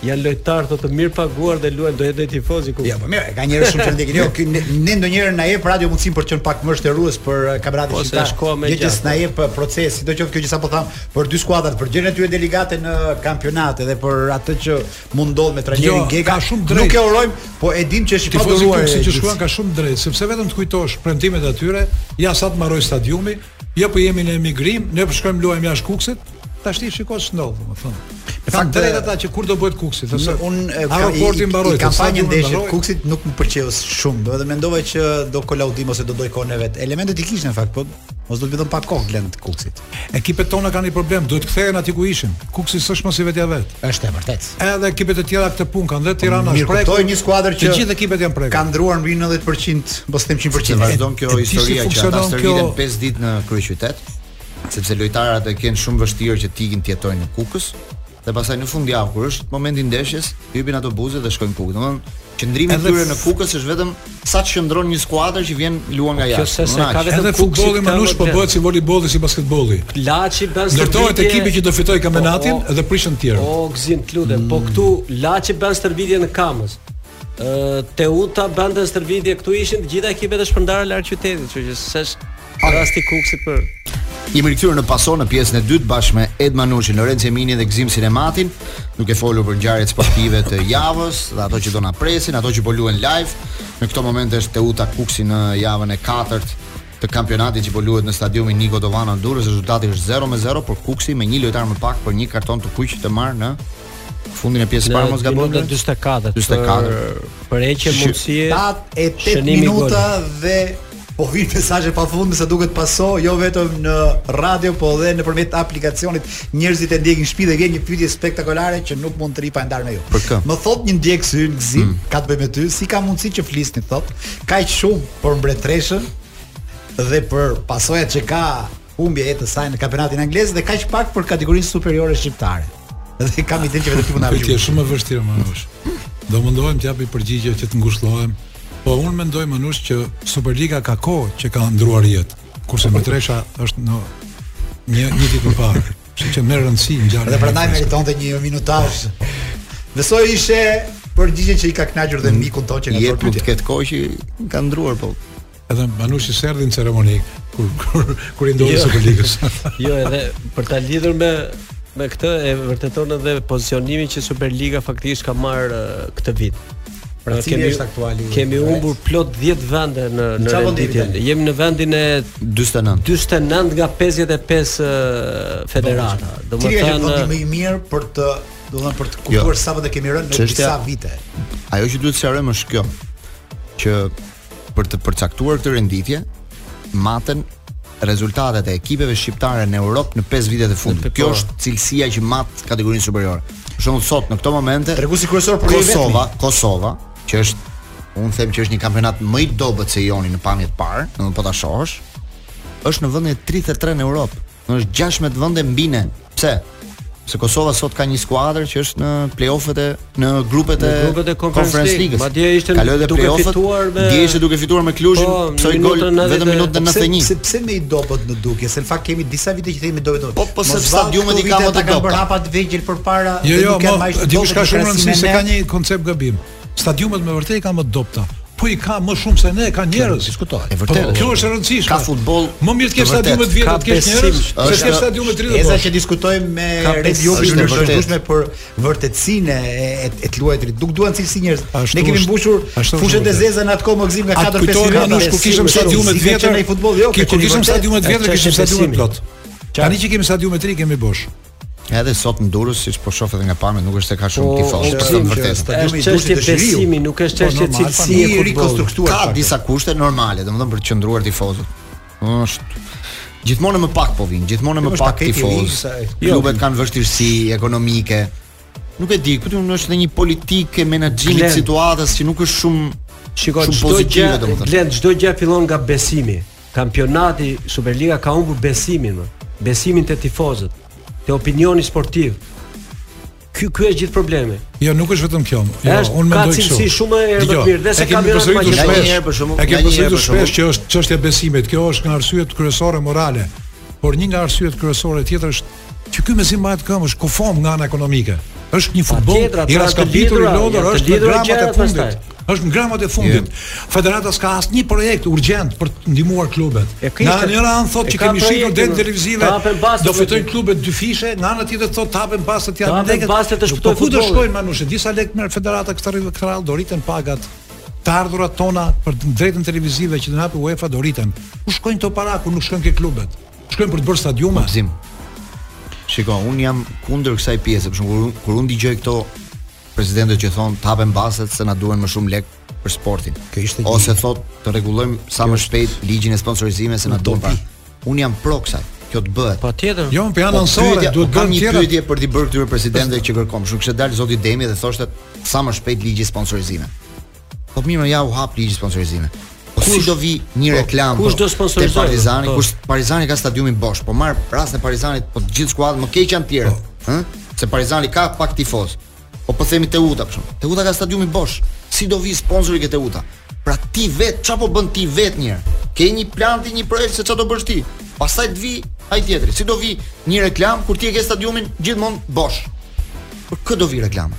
Janë lojtarë të të mirëpaguar dhe luajnë do jetë në tifozi ku. Jo, po mirë, ka njerëz shumë që ndjekin. Jo, ne ndonjëherë na jep radioja mundësinë për të qenë pak më shterues për eh, kampionatin po, shqiptar. Po, është Që s'na jep eh, Procesi, sidoqoftë kjo që sapo thamë, për dy skuadrat, për gjendjen e tyre delikate në kampionat dhe për atë që mund të ndodhë me trajnerin jo, Gega. Ka shumë të drejtë. Nuk e urojmë, po e dim që është i paduruar. Tifozi që shkruan ka shumë të drejtë, sepse vetëm të kujtosh premtimet e tyre, ja sa të mbarojë stadiumi, Jo po jemi në emigrim, ne po shkojmë luajmë jashtë Kukësit. Tashti shiko ç'ndodh, domethënë. Në fakt të drejtë ata që kur do bëhet Kukësi, thoshë unë. Aeroporti mbaroi. Kam parë një ndeshje Kukësit nuk më pëlqeu shumë, domethënë mendova që do kolaudim ose do dojë kohën e vet. Elementet i kishin në fakt, po mos do vetëm pak kohë lënd Kukësit. Ekipet tona kanë një problem, duhet të kthehen aty ku ishin. Kukësi s'është më si vetja vet. Është e vërtetë. Edhe ekipet e tjera këtë punë kanë dhe Tirana është prekur. Kuptoj një skuadër që të gjithë ekipet janë prekur. Ka ndërruar mbi 90%, mos them 100%. Vazhdon kjo historia që ata stërviten 5 ditë në kryeqytet, sepse lojtarët e kanë shumë vështirë që të ikin të jetojnë në Kukës dhe pastaj në fundjavë kur është momenti i ndeshjes, hipin autobusit dhe shkojnë në Kukës. Domthonë, Qëndrimi i tyre në Kukës është vetëm sa ç'qëndron një skuadër që vjen luan nga jashtë. Kjo se s'e ka vetëm futbolli Manush po bëhet si volejbolli si basketbolli. Laçi bën stërvitje. Ndërtohet ekipi që do fitojë kampionatin dhe prishen të tjerët. O Gzim, të lutem, po këtu Laçi bën stërvitje në Kamëz. Ë Teuta bën stërvitje këtu ishin të gjitha ekipet e shpërndara larg qytetit, kështu që s'është Rasti Kuksit për Jemi rikthyer në Pasion në pjesën e dytë bashkë me Edi Manushin, Lorenc Jeminin dhe Gzim Sinematin, duke folur për ngjarjet sportive të javës dhe ato që do na presin, ato që po luhen live. Në këto momente është Teuta Kuksi në javën e katërt të kampionatit që po luhet në stadiumin Niko Dovana në Durrës, rezultati është 0-0 por Kuksi me një lojtar më pak për një karton të kuq të marrë në fundin e pjesës parë mos gaboj 44 44 për heqje mundësie 7 8 minuta dhe Po vijnë mesazhe pafundme se duket paso, jo vetëm në radio, po edhe nëpërmjet aplikacionit. Njerëzit e ndjekin shtëpi dhe vjen një pyetje spektakolare që nuk mund të rri pa e ndarë me ju. Për kë? Më thot një ndjekës ynë Gzim, ka të bëjë me ty, si ka mundësi që flisni thot, kaq shumë për mbretreshën dhe për pasojat që ka humbja e jetës së saj në kampionatin anglez dhe kaq pak për kategorinë superiore shqiptare. Dhe kam idenë që vetëm ti mund ta bëjë. Është shumë e vështirë Manush. Do mundohem të jap një përgjigje që të ngushëllohem. Po unë mendoj Manush që Superliga ka kohë që ka ndruar jetë. Kurse mbretëresha është në një një ditë më parë. Kështu që merr rëndësi ngjarja. Dhe prandaj meritonte një minutazh. Besoj ishte përgjigje që i ka kënaqur dhe mikun tonë që ka bërë. Jetë mund të ketë kohë që ka ndruar po Edhe Manushi s'erdhi në ceremoni kur kur, kur i ndodhi jo. Superligës. jo, edhe për ta lidhur me me këtë e vërteton edhe pozicionimi që Superliga faktikisht ka marrë këtë vit. Pra cili kemi, është aktuali? Kemi humbur plot 10 vende në në renditje. Jemi në vendin e 49. 49 nga 55 federata. Domethënë, cili është vendi më i mirë për të, domethënë për të kuptuar jo, sa vende kemi rënë në disa vite. Ajo që duhet të sqarojmë është kjo që Për të përcaktuar këtë renditje, maten rezultatet e ekipeve shqiptare në Europë në 5 vitet e fundit. Kjo po. është cilësia që mat kategorinë superiore. Për shembull sot në këto momente Tregusi kryesor për Kosova, Kosova, që është unë them që është një kampionat më i dobët se joni në pamje të parë, domethënë po ta shohësh, është në vendin e 33 në Europë. Është 16 vende mbi ne. Pse? Se Kosova sot ka një skuadër që është në play-offet e në grupet e grupet e Conference League. Madje ishte kaloi edhe duke fituar me Dje ishte duke fituar me Clujin, po, pësoi gol vetëm minutën 91. Pse pse më i dobët në dukje? Se në fakt kemi disa vite që themi dobët. Po po se stadiumet i kanë më të dobët. Kanë bërë hapa të vegjël përpara, jo, jo, nuk kanë më të dobët. Diku s'ka shumë rëndësi se ka një koncept gabim. Stadiumet me vërtet kanë më të dobta. Po i ka më shumë se ne, ka njerëz. Kjo diskutohet. E vërtetë. Po, kjo është e rëndësishme. Ka futboll. Më mirë të kesh stadiume të vjetra, të kesh njerëz, se të kesh stadiume të rëndësishme. E sa që diskutojmë me Rediopin është e vërtetë për vërtetësinë e e të luajtrit. Nuk duan cilësi njerëz. Ne kemi mbushur fushat e zeza në atë kohë mo Gëzim nga 4-5 vjet. kur kishim stadiume të vjetra. Kishim stadiume të vjetra, kishim stadiume të plot. Tani që kemi stadiume të rinj i kemi bosh. Edhe sot në Durrës, siç po shoh edhe nga pamjet, nuk është se ka shumë po, tifozë, është shumë vërtet. Është çështje besimi, nuk është po, çështje cilësie e futbollit. Ka disa kushte normale, domethënë për të qëndruar tifozët. Është gjithmonë më pak po vin, gjithmonë më pak tifozë. Jo, klubet kanë vështirësi ekonomike. Nuk e di, këtu është edhe një politikë e menaxhimit të situatës që nuk është shumë Shikoj çdo gjë, domethënë. Glen çdo gjë fillon nga besimi. Kampionati Superliga ka humbur besimin, besimin te tifozët, te opinioni sportiv. Ky ky është gjithë problemi. Jo, nuk është vetëm kjo. Jo, është, unë mendoj kështu. Ka cilësi shumë e rëndë mirë dhe se kemi përsëritur më shumë. Një herë për shkakun, e ke përsëritur shpesh që është çështja e besimit. Kjo është nga arsyet kryesore morale. Por një nga arsyet kryesore tjetër është Që ky mezi mbahet në këmbë, është kufom nga ana ekonomike. Është një futboll i raskapitur i lodhur, është në grahmat e fundit. Është në grahmat e fundit. Federata s'ka asnjë projekt urgjent për të ndihmuar klubet. Nga ana njëra anë thotë që kemi shitur të drejtat televizive, do fitojnë klubet dyfishe, nga ana tjetër thotë të hapen bastet janë lekë. Bastet është po ku do shkojnë manushë, disa lekë merr federata këtë rrugë këtë radhë do rriten pagat të ardhurat tona për drejtën televizive që do na japë UEFA do rriten. Ku shkojnë këto para kur nuk shkojnë ke klubet? Shkojnë për të bërë stadiume. Gzim. Shiko, un jam kundër kësaj pjese, për shembull, kur un dëgjoj këto presidentët që thon të hapen bastet se na duhen më shumë lek për sportin. Kjo ishte ose thot të rregullojmë sa më shpejt ligjin e sponsorizimeve se na duhen. Un jam pro kësaj kjo të bëhet. Patjetër. Jo, po janë po anësorë, duhet të bëjmë një pyetje për të bërë këtyre presidentëve që kërkon. Shumë kishte dalë zoti Demi dhe thoshte sa më shpejt ligji i sponsorizimeve. Po mirë, ja u hap ligji i sponsorizimeve. Po kush, si do vi një po, reklam? Kush do sponsorizojë? Partizani, po. kush Partizani ka stadiumin bosh, po marr rastin e Partizanit, po të gjithë skuadrat më keq janë të tjerë, ëh? Po. Se Partizani ka pak tifoz. Po po themi Teuta për shkak. Teuta ka stadiumin bosh. Si do vi sponsori ke Teuta? Pra ti vet, çfarë po bën ti vet një herë? Ke një plan ti një projekt se çfarë do bësh ti? Pastaj të vi ai tjetri. Si do vi një reklam kur ti e ke stadiumin gjithmonë bosh? Për kë do vi reklama?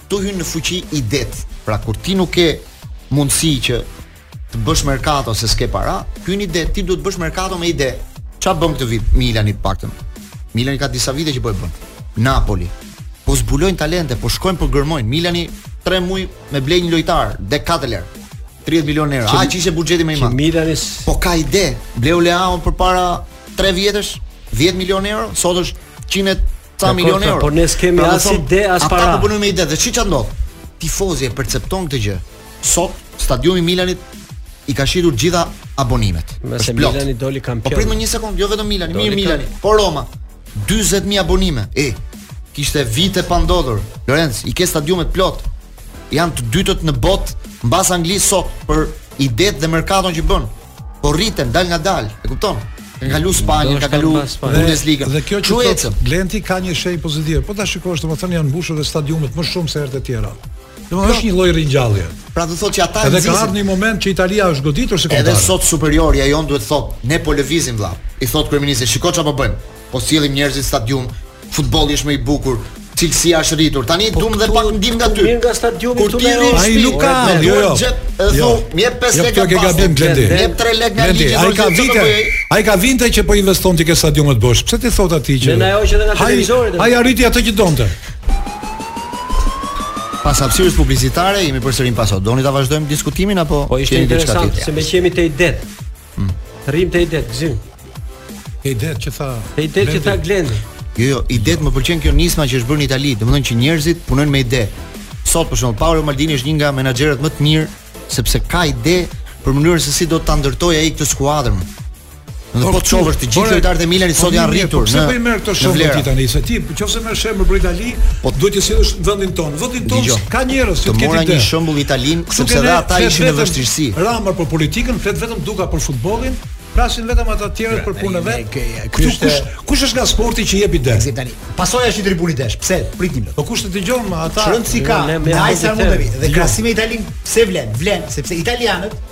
Këtu hyn në fuqi idet. Pra kur ti nuk ke mundësi që të bësh merkato se s'ke para, hyn ideja, ti duhet të bësh merkato me ide. Çfarë bën këtë vit Milani të paktën? Milani ka disa vite që po e bën. Napoli. Po zbulojnë talente, po shkojnë po gërmojnë. Milani 3 muaj me ble një lojtar, de Kateler. 30 milionë euro. Aq ishte buxheti më i madh. Milani po ka ide. Bleu Leao përpara 3 vjetësh, 10 milionë euro, sot është 100 ca milion euro. Por ne s'kemi pra, as ide as para. Ata po bëjnë me ide, dhe shih ça ndodh. Tifozi e percepton këtë gjë. Sot stadiumi i Milanit i ka shitur të gjitha abonimet. Po se Milani doli kampion. Po prit më një sekond, jo vetëm Milani, mirë Milani, po Roma. 40000 abonime. E kishte vite pa ndodhur. Lorenc i ke stadiumet plot. Janë të dytët në botë mbas Anglisë sot për idet dhe merkaton që bën. Po rriten dal nga dal, e kupton? Ka kalu Spanjën, ka kalu Bundesligën. Dhe kjo që thotë Glenti ka një shenjë pozitive. Po ta shikosh, domethënë janë mbushur dhe stadiumet më shumë se herët e tjera. Domethënë pra- është një lloj ringjallje. Pra do thotë që ata Edhe ka ardhur një moment që Italia është goditur si kombëtar. Edhe sot superiorja jonë duhet thotë, ne po lëvizim vëlla. I thotë kryeministrit, shiko çfarë po bëjmë. Po sjellim njerëzit në stadium, futbolli është më i bukur, cilësia është rritur. Tani po, duam dhe pak ndihmë nga ty. Mirë nga stadiumi këtu në Rim. Ai nuk ka, jo jo. Jo. Më jep 5 lekë. Jo, këtë e ka bërë Blendi. Më jep 3 lekë nga ligji. Ai ka vite. Ai ka vite që po investon ti ke stadiumet bosh. Pse t'i thotë atij që? Ne ajo që edhe nga televizori. Ai arriti atë që donte. Pas hapësirës publicitare jemi përsëri pas. Doni ta vazhdojmë diskutimin apo po ishte interesant se meqë jemi te idetë. Hmm. Rrimë te idetë, Gëzim. Te idetë që tha. Te idetë që tha Blendi. Jo, jo, idetë më pëlqen kjo nisma që është bërë në Itali, domethënë që njerëzit punojnë me ide. Sot për shembull Paolo Maldini është një nga menaxherët më të mirë sepse ka ide për mënyrën se si do ta ndërtojë ai këtë skuadër. Po të shohësh të gjithë lojtarët e Milanit sot që janë rritur po pse. Pse po i merr këto shokë ti tani se ti Nëse merr shembull për Italinë, po duhet të sjellësh vendin tonë. Vendin tonë ka njerëz që të kenë ide. Një shembull Italinë, sepse edhe ata ishin në vështirësi. Rama për politikën, flet vetëm Duka për futbollin, flasin vetëm ata të tjerë për punën e vet. Ky është kush, kush është nga sporti që jep ide? Ekziston. Pasdreke është tribunë idesh. Pse? Pritni më. Po kush të dëgjon më ata? Ç'rëndësi ka. Ai sa mund të vijë. Dhe krahasimi me Italinë pse vlen? Vlen sepse italianët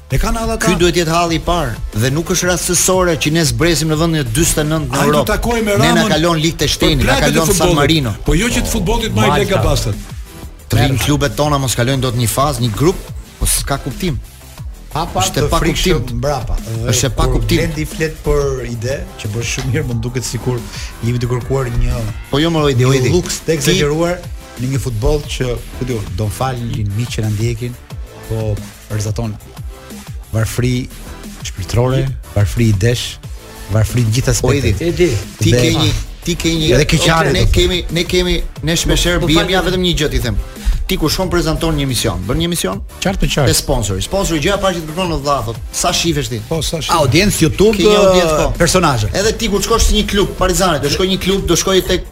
E kanë hall ata. Ky duhet të jetë halli i parë dhe nuk është rastësore që ne zbresim në vendin e 49 në Europë. Ai takoi me Ramën. Ne na kalon Lihtenshtejni, na kalon San Marino. Po jo që të futbollit më Lega Bastën. Të rrinë klubet tona mos kalojnë dot një fazë, një grup, po s'ka kuptim. Pa pa të pa kuptim mbrapa. Është e pa kuptim. Blendi flet për ide që bën shumë mirë, më duket sikur jemi duke kërkuar një Po jo më ide, ide. Një luks të ekzagjeruar në një futboll që ku di unë, të më falin miqtë që na ndjekin, po rrezaton varfëri shpirtërore, varfëri idesh, varfëri në gjithë aspektet. Edi, ti ke një ti ke një edhe keqare ne kemi ne kemi ne shpesh herë biem ja vetëm një gjë ti them ti kur shkon prezanton një emision, bën një emision? Qartë për qartë. Te sponsori. Sponsori gjëja parë që të përfon në dhafot. Sa shihesh ti? Po, sa shihesh. Audiencë YouTube, një audiencë po. Personazhe. Edhe ti kur të shkosh në një klub Partizani, do shkoj një klub, do shkoj tek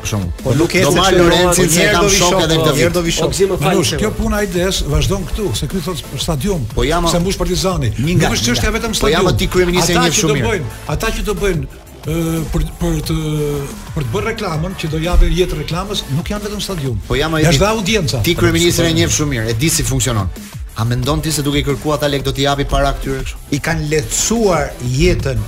për shembull. Po nuk e Do marr Lorencin një herë do vi shok edhe këtë vit. Do vi shok. Oksim më fal. Nuk kjo puna e idesë vazhdon këtu, se ky thotë për stadium, po jam s'e mbush Partizani. Nuk është çështja vetëm po stadium. Po jam ti kryeministrin e njeh shumë mirë. Ata që do bëjnë, ata që do bëjnë për për të për të bërë reklamën që do japë jetë reklamës, nuk janë vetëm stadium. Po jam ai. Është dha audienca. Ti kryeministrin e njeh shumë mirë, e di si funksionon. A mendon ti se duke i kërkuar ata lekë do t'i japi para këtyre kështu? I kanë lehtësuar jetën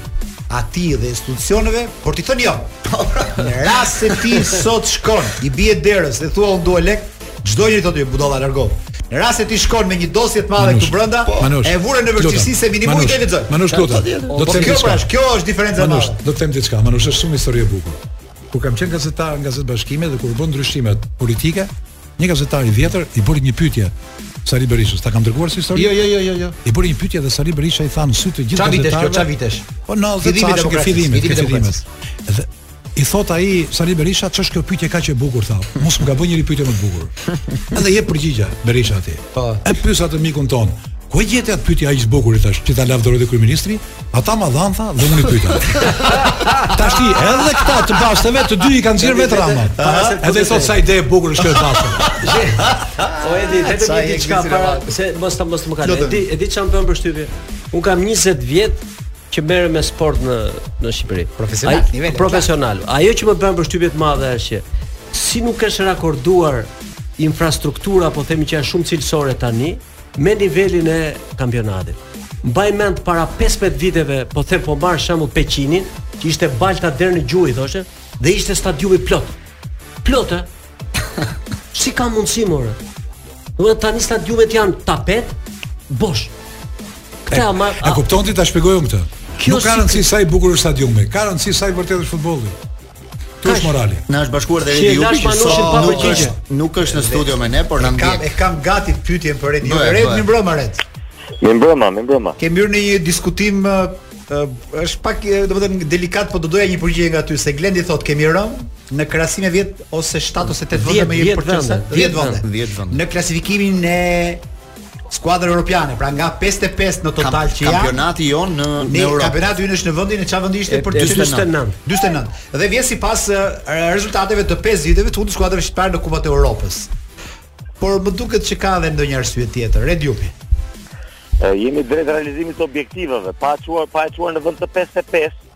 atij dhe institucioneve, për t'i thënë jo. Po, pra. Në rast se ti sot shkon, i bie derës dhe thua unë dua lekë, çdo njeri thotë jo, budalla largohu. Në rast se ti shkon me një dosje të madhe këtu brenda, po, e vure në vështirësi se minimumi ta lexojë. Manush të lutem. Do të po, them kjo pra, kjo është diferenca e madhe. Do të them diçka, Manush është shumë histori e bukur. Kur kam qenë gazetar në gazetën Bashkimi dhe kur u bënë ndryshimet politike, Një gazetar i vjetër i bëri një pyetje Sali Berishës, ta kam dërguar si histori? Jo, jo, jo, jo, jo. I bëri një pyetje dhe Sali Berisha i tha në sy të gjithë gazetarëve. Çfarë vitesh, çfarë vitesh? Po në altë fillimin e demokracisë, fillimin e demokracisë. Dhe i thot ai Sali Berisha, ç'është kjo pyetje kaq e bukur tha. Mos më ka bënë njeri pyetje më të bukur. Edhe i jep përgjigje Berisha atij. Po. E pyes atë mikun ton. Ku e gjete atë pyetje aq të bukur i thash, ti ta lavdëroi kryeministri? Ata ma dhanë tha dhe unë e pyeta. Tash ti edhe këta të basteve të dy i ka nxjerr vetë Rama. Edhe thot sa ide e bukur është kjo basta. Po Edi vetëm një diçka para se mos ta mos më kanë. E di e di ça më bën përshtypje. Un kam 20 vjet që merrem me sport në në Shqipëri. Profesional, nivel profesional. Ajo që më bën përshtypje të madhe është që si nuk është rakorduar infrastruktura, po themi që është shumë cilësore tani, me nivelin e kampionatit. Mbaj mend para 15 viteve, po them po marr shembull Peqinin, që ishte balta deri në gju, thoshte, dhe ishte stadiumi plot. Plot, a? si ka mundësi more? Tani stadiumet janë tapet bosh. Këtë e, ma, a, a kupton ti ta shpjegoj unë këtë? Kjo Nuk ka rëndësi si... sa i bukur është stadiumi, ka rëndësi sa i vërtetë është futbolli. Ky është morali. Na është bashkuar dhe Redi Jupi që sot pa përgjigje. Nuk është në studio me ne, por na ndjek. E kam gati pyetjen për Redi Jupi. Redi mirmbrëma Red. Mirmbrëma, mirmbrëma. Jemi në një diskutim është pak domethënë delikat, po do doja një përgjigje nga ty se Glendi thotë kemi rënë në krahasim me 10 ose 7 ose 8 vjet më përpara çfarë? 10 vende. Në klasifikimin e skuadrave europiane, pra nga 55 në total Kamp, që janë. Kampionati jon në në, në Europë. Kampionati ynë është në vendin e çfarë vendi ishte për 49. 49. Dhe vjen sipas rezultateve të 5 viteve të fundit të skuadrave shqiptare në Kupat e Europës. Por më duket që ka edhe ndonjë arsye tjetër, Red Jupi. E, jemi drejt realizimit të objektivave, për ta çuar për ta çuar në vend të 55,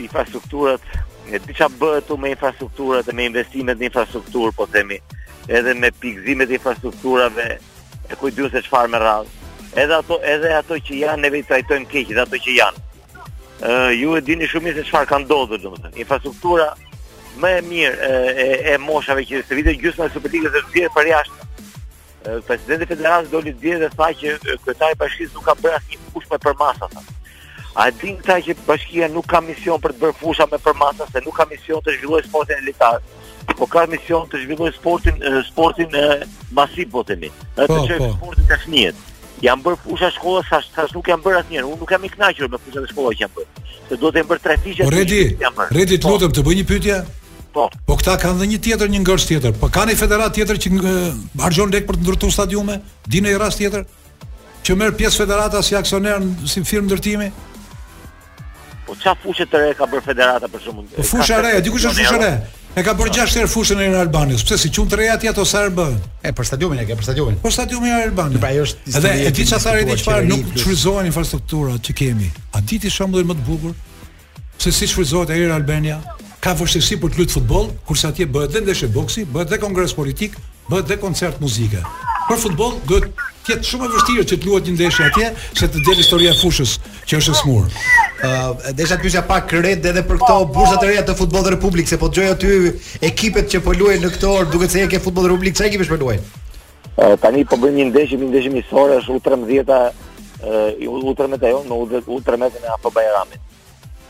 infrastrukturat, e di çfarë bëhet këtu me infrastrukturat e me investimet në infrastrukturë, po themi, edhe me pikëzimet e infrastrukturave, e kujt diun se çfarë me radhë. Edhe ato, edhe ato që janë ne vetë trajtojmë keq dhe ato që janë. Ë ju e dini shumë mirë se çfarë ka ndodhur, domethënë. Infrastruktura më e mirë e, e, e moshave që se vitet gjysma e Superligës është vjedhë për jashtë. Presidenti i Federatës doli dje dhe tha që kryetari i bashkisë nuk ka bërë asnjë fushë me përmasa. A e din këta që bashkia nuk ka mision për të bërë fusha me përmasa, se nuk ka mision të zhvillojë sportin elitar, po ka mision të zhvillojë sportin sportin masiv po themi, të po, çojë po. sportin te fëmijët. Jan bër fusha shkolla sa sa nuk janë bër asnjëherë. Unë nuk jam i kënaqur me fushat e shkollës që janë bër. Se duhet të jen bër trefish. Po Redi, Redi të po. lutem të bëj një pyetje. Po. Po këta kanë dhe një tjetër, një ngërç tjetër. Po kanë një federatë tjetër që harxhon lek për të ndërtuar stadiume, di një rast tjetër që merr pjesë federata si aksioner si firmë ndërtimi. Po ça fushë të re ka bërë federata për shkakun? Po fushë re, dikush është fushë re. E ka bërë 6 herë fushën e Air Albanisë. Pse s'i quan të reja atje ato sa herë bën? E për stadiumin e ke, për stadiumin. Për stadiumin e Albanisë. Pra ajo është histori. Edhe e di çfarë tha Redi çfarë nuk shfrytëzohen infrastrukturat që kemi. A di ti shembullin më të bukur? Se si shfrytëzohet Air Albania, ka vështirësi për të luajtur futboll, kurse atje bëhet dhe ndeshje boksi, bëhet dhe kongres politik, bëhet dhe koncert muzike. Për futboll duhet të jetë shumë e vështirë që të luhet një ndeshje atje, se të del historia e fushës që është e sëmurë. Ë desha të pyesja pak Redi edhe për këto po, bursa të reja të Futboll Republik, se po dëgjoj aty ekipet që po luajnë në këtë orë, duket se je ke Futboll Republik, çfarë ekipesh po luajnë? Tani po bëjmë një ndeshje, një ndeshje miqësore, është U13-a, U13-a jonë me U13-ën e Apo Bajramit.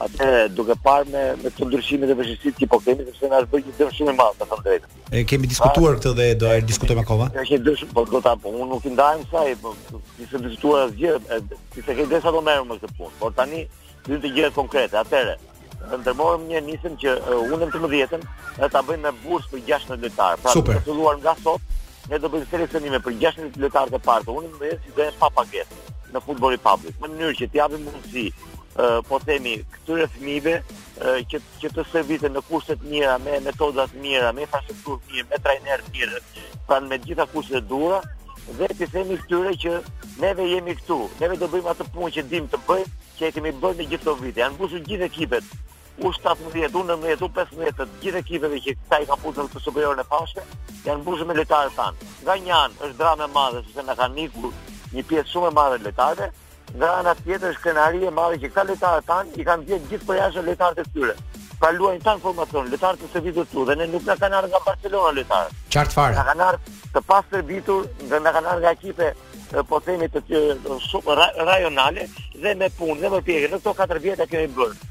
Atëherë duke parë me me këto ndryshime dhe vështirësitë që po kemi sepse na është bërë një dëm shumë i madh, të them të drejtën. E kemi diskutuar këtë dhe do e diskutojmë akoma. Ka një dëm, po do ta po unë nuk i ndahem kësaj, po ti s'ke diskutuar asgjë, ti s'e ke ide sa do merrem me këtë punë. Por tani janë të gjëra konkrete. Atëherë, ndërmorëm një nismë që U13-ën ne ta bëjmë me bursë për 16 lojtarë. Pra, Super. të filluar nga sot, ne do bëjmë seleksionime për 16 lojtarë të parë të U13-ës që do të jenë pa pagesë në Futboll Republik. Në mënyrë që t'i japim mundësi po themi këtyre fëmijëve që që të stërviten në kushte të mira, me metoda të mira, me infrastrukturë të mirë, me trajnerë të mirë, pra me gjitha kushtet e duhura dhe t'u themi këtyre që neve jemi këtu, neve do bëjmë atë punë që dimë të bëjmë që e kemi bërë në gjithë këto vite. Janë mbusur gjithë ekipet. U 17, u 19, u 15, të gjithë ekipeve që këta i kanë futur në këtë superioren e famshme, janë mbusur me lojtarë tanë. Nga një anë është dramë e madhe sepse na kanë ikur një pjesë shumë e madhe e lojtarëve, nga ana tjetër është krenari e madhe që këta lojtarë tanë i kanë lënë gjithë përjashta lojtarët e tyre. Pra luajnë tanë formacion, lojtarët e stërvitur këtu dhe ne nuk na kanë ardhur nga Barcelona lojtarë. Qartë fare. Na kanë ardhur të pastërvitur, nga na kanë ardhur nga ekipe po themi të tjë, shumë ra, rajonale dhe me punë dhe me përpjekje. Në këto 4 vjetë e kemi bërë.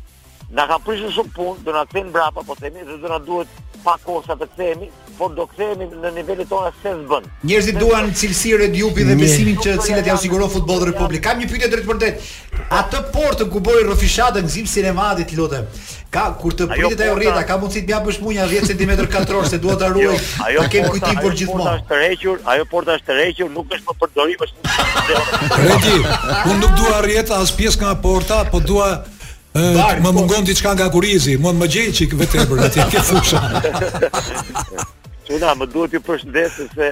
Na ka prishur shumë punë, do na kthejë mbrapa, po themi, dhe do na duhet pak kohë sa të kthehemi, por do kthehemi në nivelet tona se s'bën. Njerëzit duan cilësi Redi Jupi dhe besimin të cilat ia siguron Futboll Republik. Kam një pyetje drejtpërdrejt. Atë portë ku bëri roveshatën Gëzim Sinemati, të lutem. Ka kur të pritet ajo rrjeta, ka mundësi të më japësh mua 10 cm katror se dua ta jo, ruaj. Ajo kem kujtim për gjithmonë. Ajo porta është tërhequr, ajo porta është tërhequr, nuk është më në përdorim, është mund të Redi, unë nuk dua rrjetë as pjesë nga porta, po dua Bar, më po. mungon diçka nga kurrizi, mund më gjesh çik vetë për atë ke fusha. Çuna, më duhet t'ju përshëndes se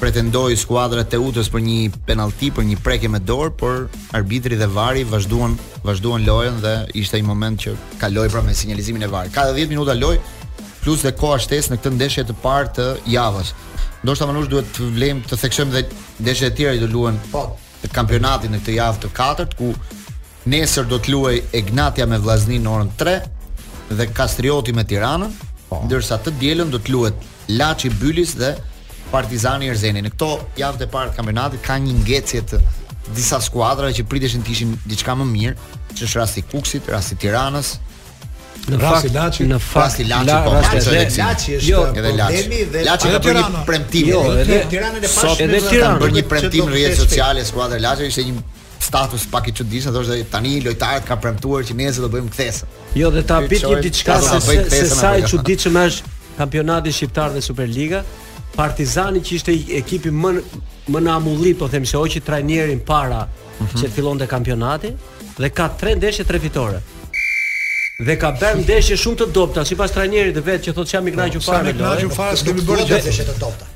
pretendoi skuadra e Teutës për një penallti, për një prekje me dorë, por arbitri dhe VAR-i vazhduan vazhduan lojën dhe ishte një moment që kaloi pra me sinjalizimin e VAR-it. Ka 10 minuta lojë, plus dhe koha shtesë në këtë ndeshje të parë të javës. Ndoshta Manush duhet të vlejmë të theksojmë dhe ndeshjet e tjera që do luhen po të kampionatit në këtë javë të katërt ku Nesër do të luajë Egnatia me Vllazninë në orën 3 dhe Kastrioti me Tiranën, po. ndërsa të dielën do të luhet Laçi Bylis dhe Partizani Erzeni. Në këto javë të para të kampionatit ka një ngecje të disa skuadrave që priteshin të ishin diçka më mirë, që është rasti i Kukësit, rasti i Tiranës, Në rasti Laçi, në fakt Laçi, la, po, rasti edhe Laçi është jo, edhe Laçi. Dhe Laçi ka bërë një premtim. Jo, edhe Tirana e pashë. Edhe Tirana bërë një premtim në rrjetet sociale skuadra Laçi ishte një status pak i çuditshëm, thoshte tani lojtarët kanë premtuar që nesër do bëjmë kthesën. Jo, dhe të them një diçka se se sa i çuditshëm është kampionati shqiptar dhe Superliga. Partizani që ishte ekipi më më në amulli, po them se hoqi trajnerin para mm -hmm. që fillonte kampionati dhe ka 3 ndeshje 3 fitore. Dhe ka bërë ndeshje shumë të dobta sipas trajnerit të vet që thotë s'jam i kënaqur po, fare. S'jam i kënaqur fare, se kemi bërë ndeshje të dobta.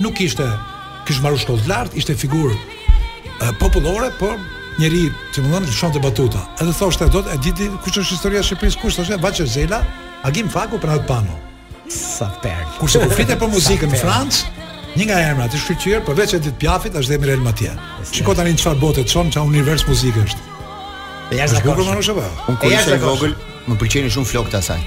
Nuk ishte kish marrë shkollë të lartë, ishte figurë uh, popullore, por njeri që lëshonte batuta. Edhe thoshte e di kush është historia e Shqipërisë, kush thoshte Vaçe Zela, Agim Fagu, Panajot Pano. Sa perlë. Kurse po flet për muzikën në Francë, një nga emrat i shfrytëzuar përveç Edith Piafit është dhe Mireille Mathieu. Shiko tani çfarë bote çon, çfarë univers muzikë është. Ja sa bukur më shumë. Unë kur isha i vogël, më pëlqenin shumë flokët e saj.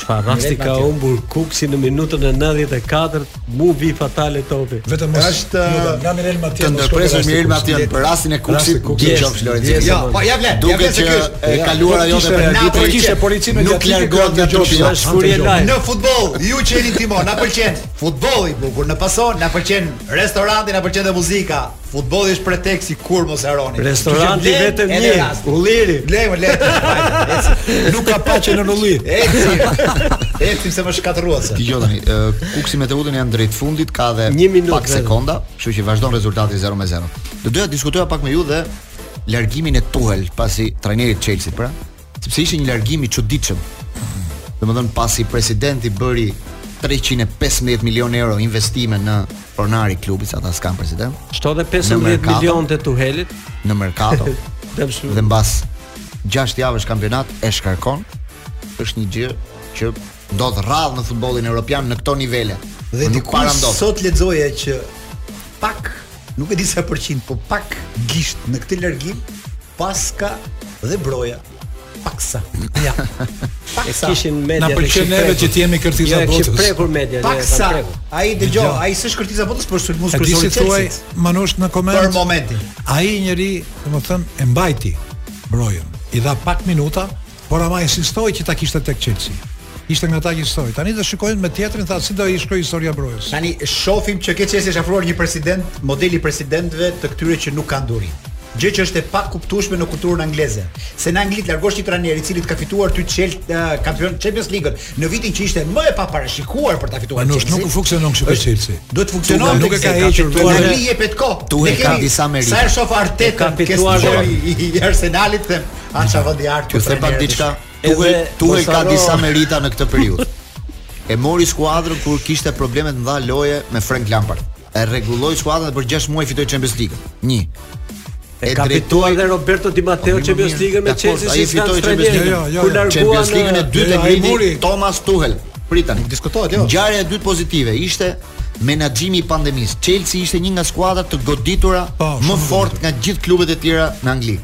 Çfarë rasti ka humbur Kukësi në minutën e 94, mu vi fatale topi. Vetëm mos është nga Mireille Mathieu. Të ndërpresësh Mireille Mathieu për rastin e Kukësit, di çfarë Florenci. Jo, po ja vlen. Duket që e jo, kaluara jo te arbitri. Po kishte policinë nuk largohet nga topi. Në futboll, ju që jeni timon, na pëlqen futbolli bukur në pasim, na pëlqen restoranti, na pëlqen dhe muzika. Futbolli është preteksi ku, mos harroni. Restoranti Kishë vetëm një. Ulliri. Blej më lehtë. Nuk ka paçë në Ulliri. Eci. Eci se më shkatërruat. Jo tani, Kukësi me Teutën janë drejt fundit, ka edhe pak sekonda, kështu që vazhdon rezultati 0 me 0. Do doja të diskutoja pak me ju dhe largimin e Tuhel pra si trajneri i Chelsea, pra, sepse ishte një largim i çuditshëm. Domethënë pasi presidenti bëri 315 milion euro investime në pronari i klubit, se ata s'kanë president. Shto dhe 15 milion të Tuhelit në merkato. dhe mbas 6 javësh kampionat e shkarkon. Është një gjë që ndodh rrallë në futbollin evropian në këto nivele. Dhe nuk para ndodh. Sot lexoja që pak, nuk e di sa për qind, po pak gisht në këtë largim paska dhe Broja paksa. Ja. Paksa. E kishin mediat shkruar. Na pëlqen që të jemi kërthiza jo, botës. Ja, kishin prekur media. Paksa. Ai dëgjoj, ai s'është kërthiza botës, por është mos kërthiza botës. Ai thuaj Manush në koment. Për momentin. Ai njeri, domethënë, e mbajti Brojën. I dha pak minuta, Por ama insistoi që ta kishte tek Chelsea. Ishte nga ata që insistoi. Tani do shikojmë me tjetrin, tha si do i shkojë historia Brojës. Tani shohim që ke Chelsea është afruar një president, modeli presidentëve të këtyre që nuk kanë durim. Gjë që është e pakuptueshme në kulturën angleze. Se në Angli të largosh një trajner i cili të ka fituar ty çel uh, kampion Champions League në vitin që ishte më e paparashikuar për ta fituar. Nuk nuk funksionon kështu për Chelsea. Do të funksionon nuk e ka hequr në Angli jepet kohë. Tuhel ka disa merita. Sa e shoh Arteta ka fituar i Arsenalit them. A ça vendi Arteta ju them pak diçka. Edhe Tuhel ka disa merita në këtë periudhë. E mori skuadrën kur kishte probleme të mëdha loje me Frank Lampard. E rregulloi skuadrën dhe për 6 muaj fitoi Champions League. 1. E, e ka fituar edhe Roberto Di Matteo po, Champions League me Chelsea si fitoi Champions League. Jo, jo, jo. Champions League e dytë prindi Thomas Tuchel. Pritani. Diskutohet jo. Ngjarja e dytë pozitive ishte menaxhimi i pandemisë. Chelsea ishte një nga skuadrat të goditura pa, po, më fort nga gjithë klubet e tjera në Angli.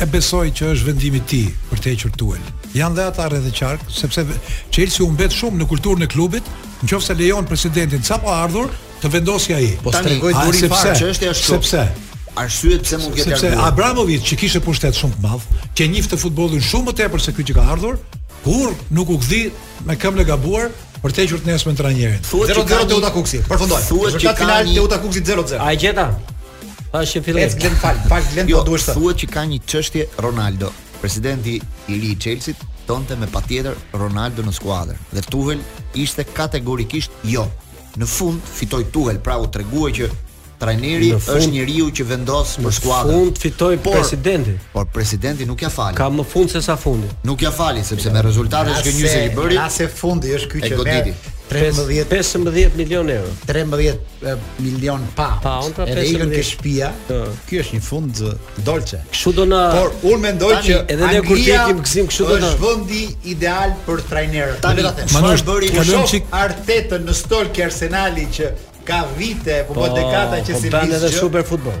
E besoj që është vendimi i tij për të hequr Tuhel. Janë dhe ata rreth e qark, sepse Chelsea u mbet shumë në kulturën e klubit, nëse lejon presidentin sapo ardhur, të vendosi ai. Po tregoi durim fare që është ashtu. Sepse arsye pse mund të ketë ardhur. Sepse Abramoviç që kishte pushtet shumë të madh, që njihte futbollin shumë më tepër se ky që ka ardhur, kur nuk u gdhi me këmbën e gabuar për të hequr të nesmen trajnerin. Thuhet që ka Teuta Kukësi. Përfundoi. Thuhet që ka Teuta Kukësi 0-0. A e gjeta? Pa që fillim. Ec Glen fal, fal Glen jo, po duhet të. Thuhet që ka një çështje Ronaldo, presidenti i ri i Chelsea, donte me patjetër Ronaldo në skuadër dhe Tuchel ishte kategorikisht jo. Në fund fitoi Tuchel, pra u tregua që trajneri fund, është njeriu që vendos për skuadrën. Në fund fitoi presidenti. Por presidenti nuk ja fali. Ka më fund se sa fundi. Nuk ja fali sepse me rezultatet që nisi i bëri. Nëse fundi është ky që merr 13 15 milionë euro. 13 milion pound. Pound pra 15. Edhe ikën ke shtëpia. Ky është një fund dolçe. Kështu do na Por unë mendoj që edhe ne kur ikim Gëzim kështu do na. Është vendi ideal për trajnerët. Tani ta them. Manush bëri një çik Artetën në stol ke Arsenali që ka vite, po, po dekada që po si bën. Po edhe super futboll.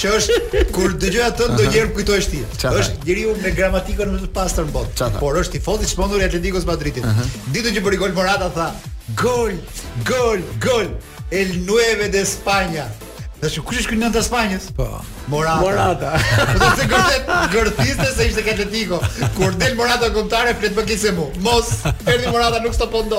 Që është kur dëgjoj atë ndonjëherë më kujtohesh ti. Është njeriu me gramatikën më të pastër në botë, por është tifoz i çmendur i Atleticos Madridit. Ditën që bëri gol Morata tha, "Gol, gol, gol El 9 de España." Dhe që kush është kjo nënta e Spanjës? Po. Morata. Morata. Po të se gërtet, gërtiste se ishte ke Atletiko. Kur del Morata kombëtare, fletë më kisë e mu. Mos, erdi Morata nuk së të pëndo.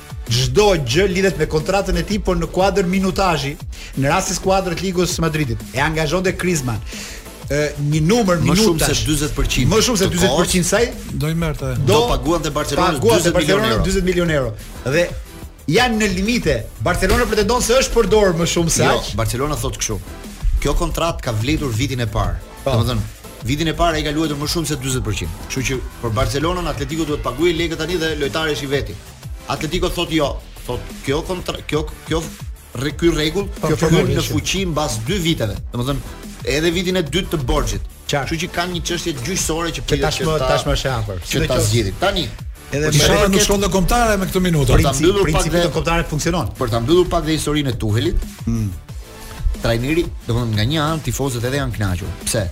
Çdo gjë lidhet me kontratën e tij, por në kuadër minutazhi, në rastin e skuadrës Ligës së Madridit, e angazhonte Griezmann një numër minutash. Më shumë se 40%. Më shumë se 40% saj do i merrte. Do, do paguante Barcelonës 40 milionë euro. 40 milionë euro. Dhe janë në limite. Barcelona pretendon se është përdorur më shumë se jo, aq. Jo, Barcelona thotë kështu. Kjo kontratë ka vlejtur vitin e parë. Po. Domethënë, Vitin e parë ai ka luajtur më shumë se 40%. Kështu që për Barcelonën Atletico duhet të paguajë lekë tani dhe lojtari është i veti. Atletico thotë jo, thotë kjo kontra, kjo kjo rre ky rregull, po, kjo kjo në fuqi mbas 2 viteve. Domethënë edhe vitin e dytë të borxhit. Kështu që kanë një çështje gjyqësore që pritet tashmë tashmë është e hapur. Që ta zgjidhin. Tani Edhe më shumë nuk shkon në kombëtare me këtë minutazh. Për ta mbyllur pak dhe kombëtare funksionon. Për ta mbyllur pak dhe historinë e Tuhelit. Mm. Trajneri, domethënë nga një anë tifozët edhe janë kënaqur. Pse?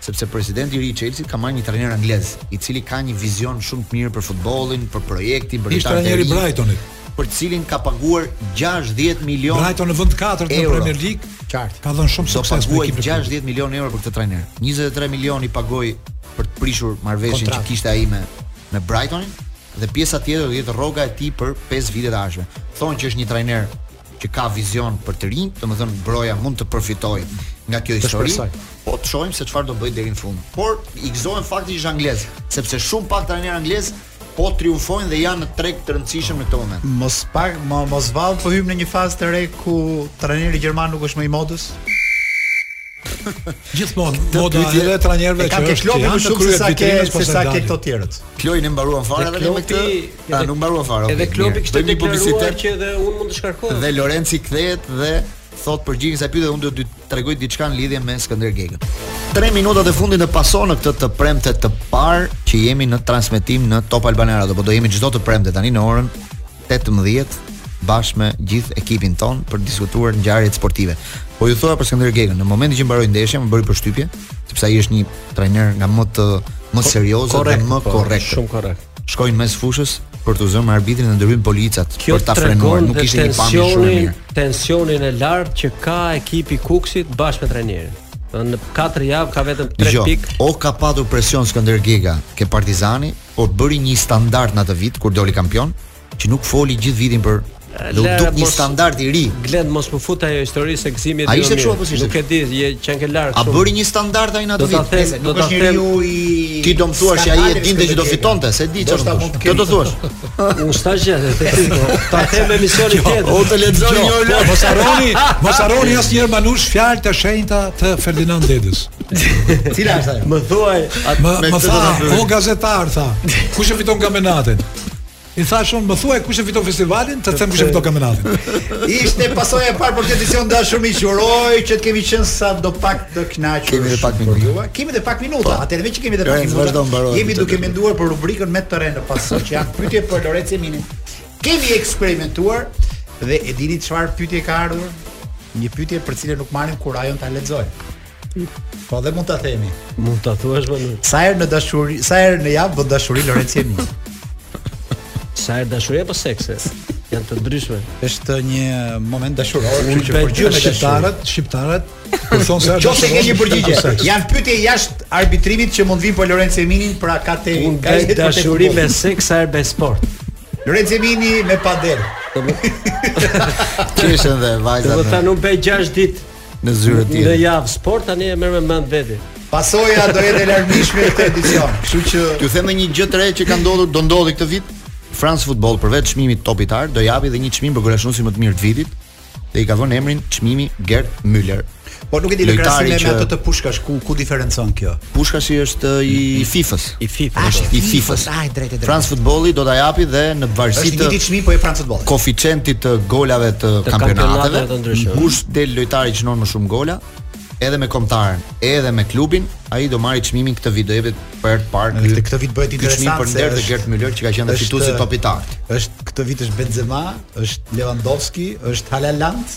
sepse presidenti i ri i Chelsea ka marrë një trajner anglez, i cili ka një vizion shumë të mirë për futbollin, për projektin, për lojtarët e rinj. Ishte trajneri i Brightonit për të cilin ka paguar 60 milionë. Brighton në vend 4 në Premier League. Qartë. Ka dhënë shumë sukses me ekipin. 60 milionë euro për këtë trajner. 23 milionë i pagoi për të prishur marrëveshjen që kishte ai me me Brightonin dhe pjesa tjetër do jetë rroga e tij për 5 vitet e ardhshme. Thonë që është një trajner që ka vizion për të rinjtë, domethënë Broja mund të përfitojë nga kjo histori. Po të shohim se çfarë do bëjë deri në fund. Por i gëzohen fakti që është anglez, sepse shumë pak trajnerë anglez po triumfojnë dhe janë në treg të rëndësishëm në këtë moment. Mos pak, mo, mos vallë po hyjmë në një fazë të re ku trajneri gjerman nuk është më i modës. Gjithmonë moda e edhe trajnerëve që është. Ka Klopin më shumë se sa ke se sa ke këto tjerët. Klopin e mbaruan fare edhe me këtë. A nuk mbaruan fare. Okay, edhe Klopi kishte deklaruar që edhe unë mund të shkarkohem. Dhe Lorenci kthehet dhe thot për Gjini sa pyet dhe unë do të tregoj diçka në lidhje me Skënder Gegën. 3 minutat e fundit në Paso në këtë të premte të parë që jemi në transmetim në Top Albania Radio, po do jemi çdo të premte tani në orën 18 bashkë me gjithë ekipin tonë për të diskutuar ngjarjet sportive. Po ju thoja për Skënder Gegën, në momentin që mbaroi ndeshja, më bëri përshtypje, sepse ai është një trajner nga më të më seriozë dhe më po, korrekt. Shumë korrekt. shkon në mes fushës për t'u zënë me arbitrin dhe ndërhyjnë policat Kjo për ta frenuar. Nuk ishte një pamje shumë e mirë. Tensionin e lartë që ka ekipi i Kukësit bashkë me trajnerin. Do në 4 javë ka vetëm 3 pikë. O ka patur presion Skënder Gega ke Partizani, por bëri një standard në atë vit kur doli kampion. që nuk foli gjithë vitin për dhe u duk një standard i ri. Glend mos më fut ajo histori se Gëzimi e di. Ai ishte kështu apo si ishte? Nuk e di, je qen ke lart shumë. A bëri një standard ai në atë vit? Nëse nuk është një riu i Ti do të thuash se ai e dinte që do fitonte, s'e di çfarë do të Kjo do thua. Unë s'ta gjë, të ti. Po. Ta them emisionin jo, tjetër. O të lexoj një orë. Po, mos harroni, mos harroni asnjëherë manush fjalë të shenjta të Ferdinand Dedës. Cila është ajo? Më thuaj, më më tha, o gazetar tha. Kush e fiton kampionatin? I thash unë, më thuaj kush e fiton festivalin, të them kush e fiton kampionatin. Ishte Pasdite e parë për këtë edicion dashur miq, uroj që të kemi qenë sadopak të kënaqur. Kemi edhe pak minuta. Kemi edhe pak minuta. Po. Atëherë meqë kemi edhe pak minuta. Jemi duke menduar për rubrikën me terren në paso që janë pyetje për Lorenzo Minin. Kemi eksperimentuar dhe e dini çfarë pyetje ka ardhur? Një pyetje për cilën nuk marrim kurajon ta lexojmë. Po dhe mund ta themi. Mund ta thuash më. Sa herë në dashuri, sa herë në javë bën dashuri Lorenzo Jemi? Sa herë dashuri apo sekse? Janë të ndryshme. Është një moment dashuror, kështu që për gjithë shqiptarët, shqiptarët, po thon se është një gjë përgjigje. Janë pyetje jashtë arbitrimit që mund të vinë po Lorenzo Jeminin për ata te ka dashuri me seks sa herë me sport. Lorenzo Jemini me padel. Qesh dhe vajzat. Do të thonë unë bëj 6 ditë në zyrën tjetër. Në javë sport tani e merr me mend vetë. Pasoja do jetë e larmishme këtë edicion. Kështu që ju them një gjë të re që ka ndodhur, do ndodhi këtë vit. France Football përveç çmimit Topi i Artë do japi edhe një çmim për golashënuesin më të mirë të vitit dhe i ka vënë emrin çmimi Gerd Müller. Po nuk e di në krahasim me atë të Pushkash ku ku diferencon kjo. Pushkashi është i FIFA-s. I FIFA. Ah, është i FIFA. Ai drejt drejt. France Football do ta japi dhe në varësi të Është një po e France Football. Koeficientit të golave të, të kampionateve. Kampionate kush del lojtari që shënon më shumë gola, edhe me kombëtaren, edhe me klubin, ai do marrë çmimin këtë vit do jepet për herë të parë. Në këtë këtë vit bëhet interesant për nder të Gert Müller që ka qenë fitues i topit të artë. Është këtë vit është Benzema, është Lewandowski, është Haaland.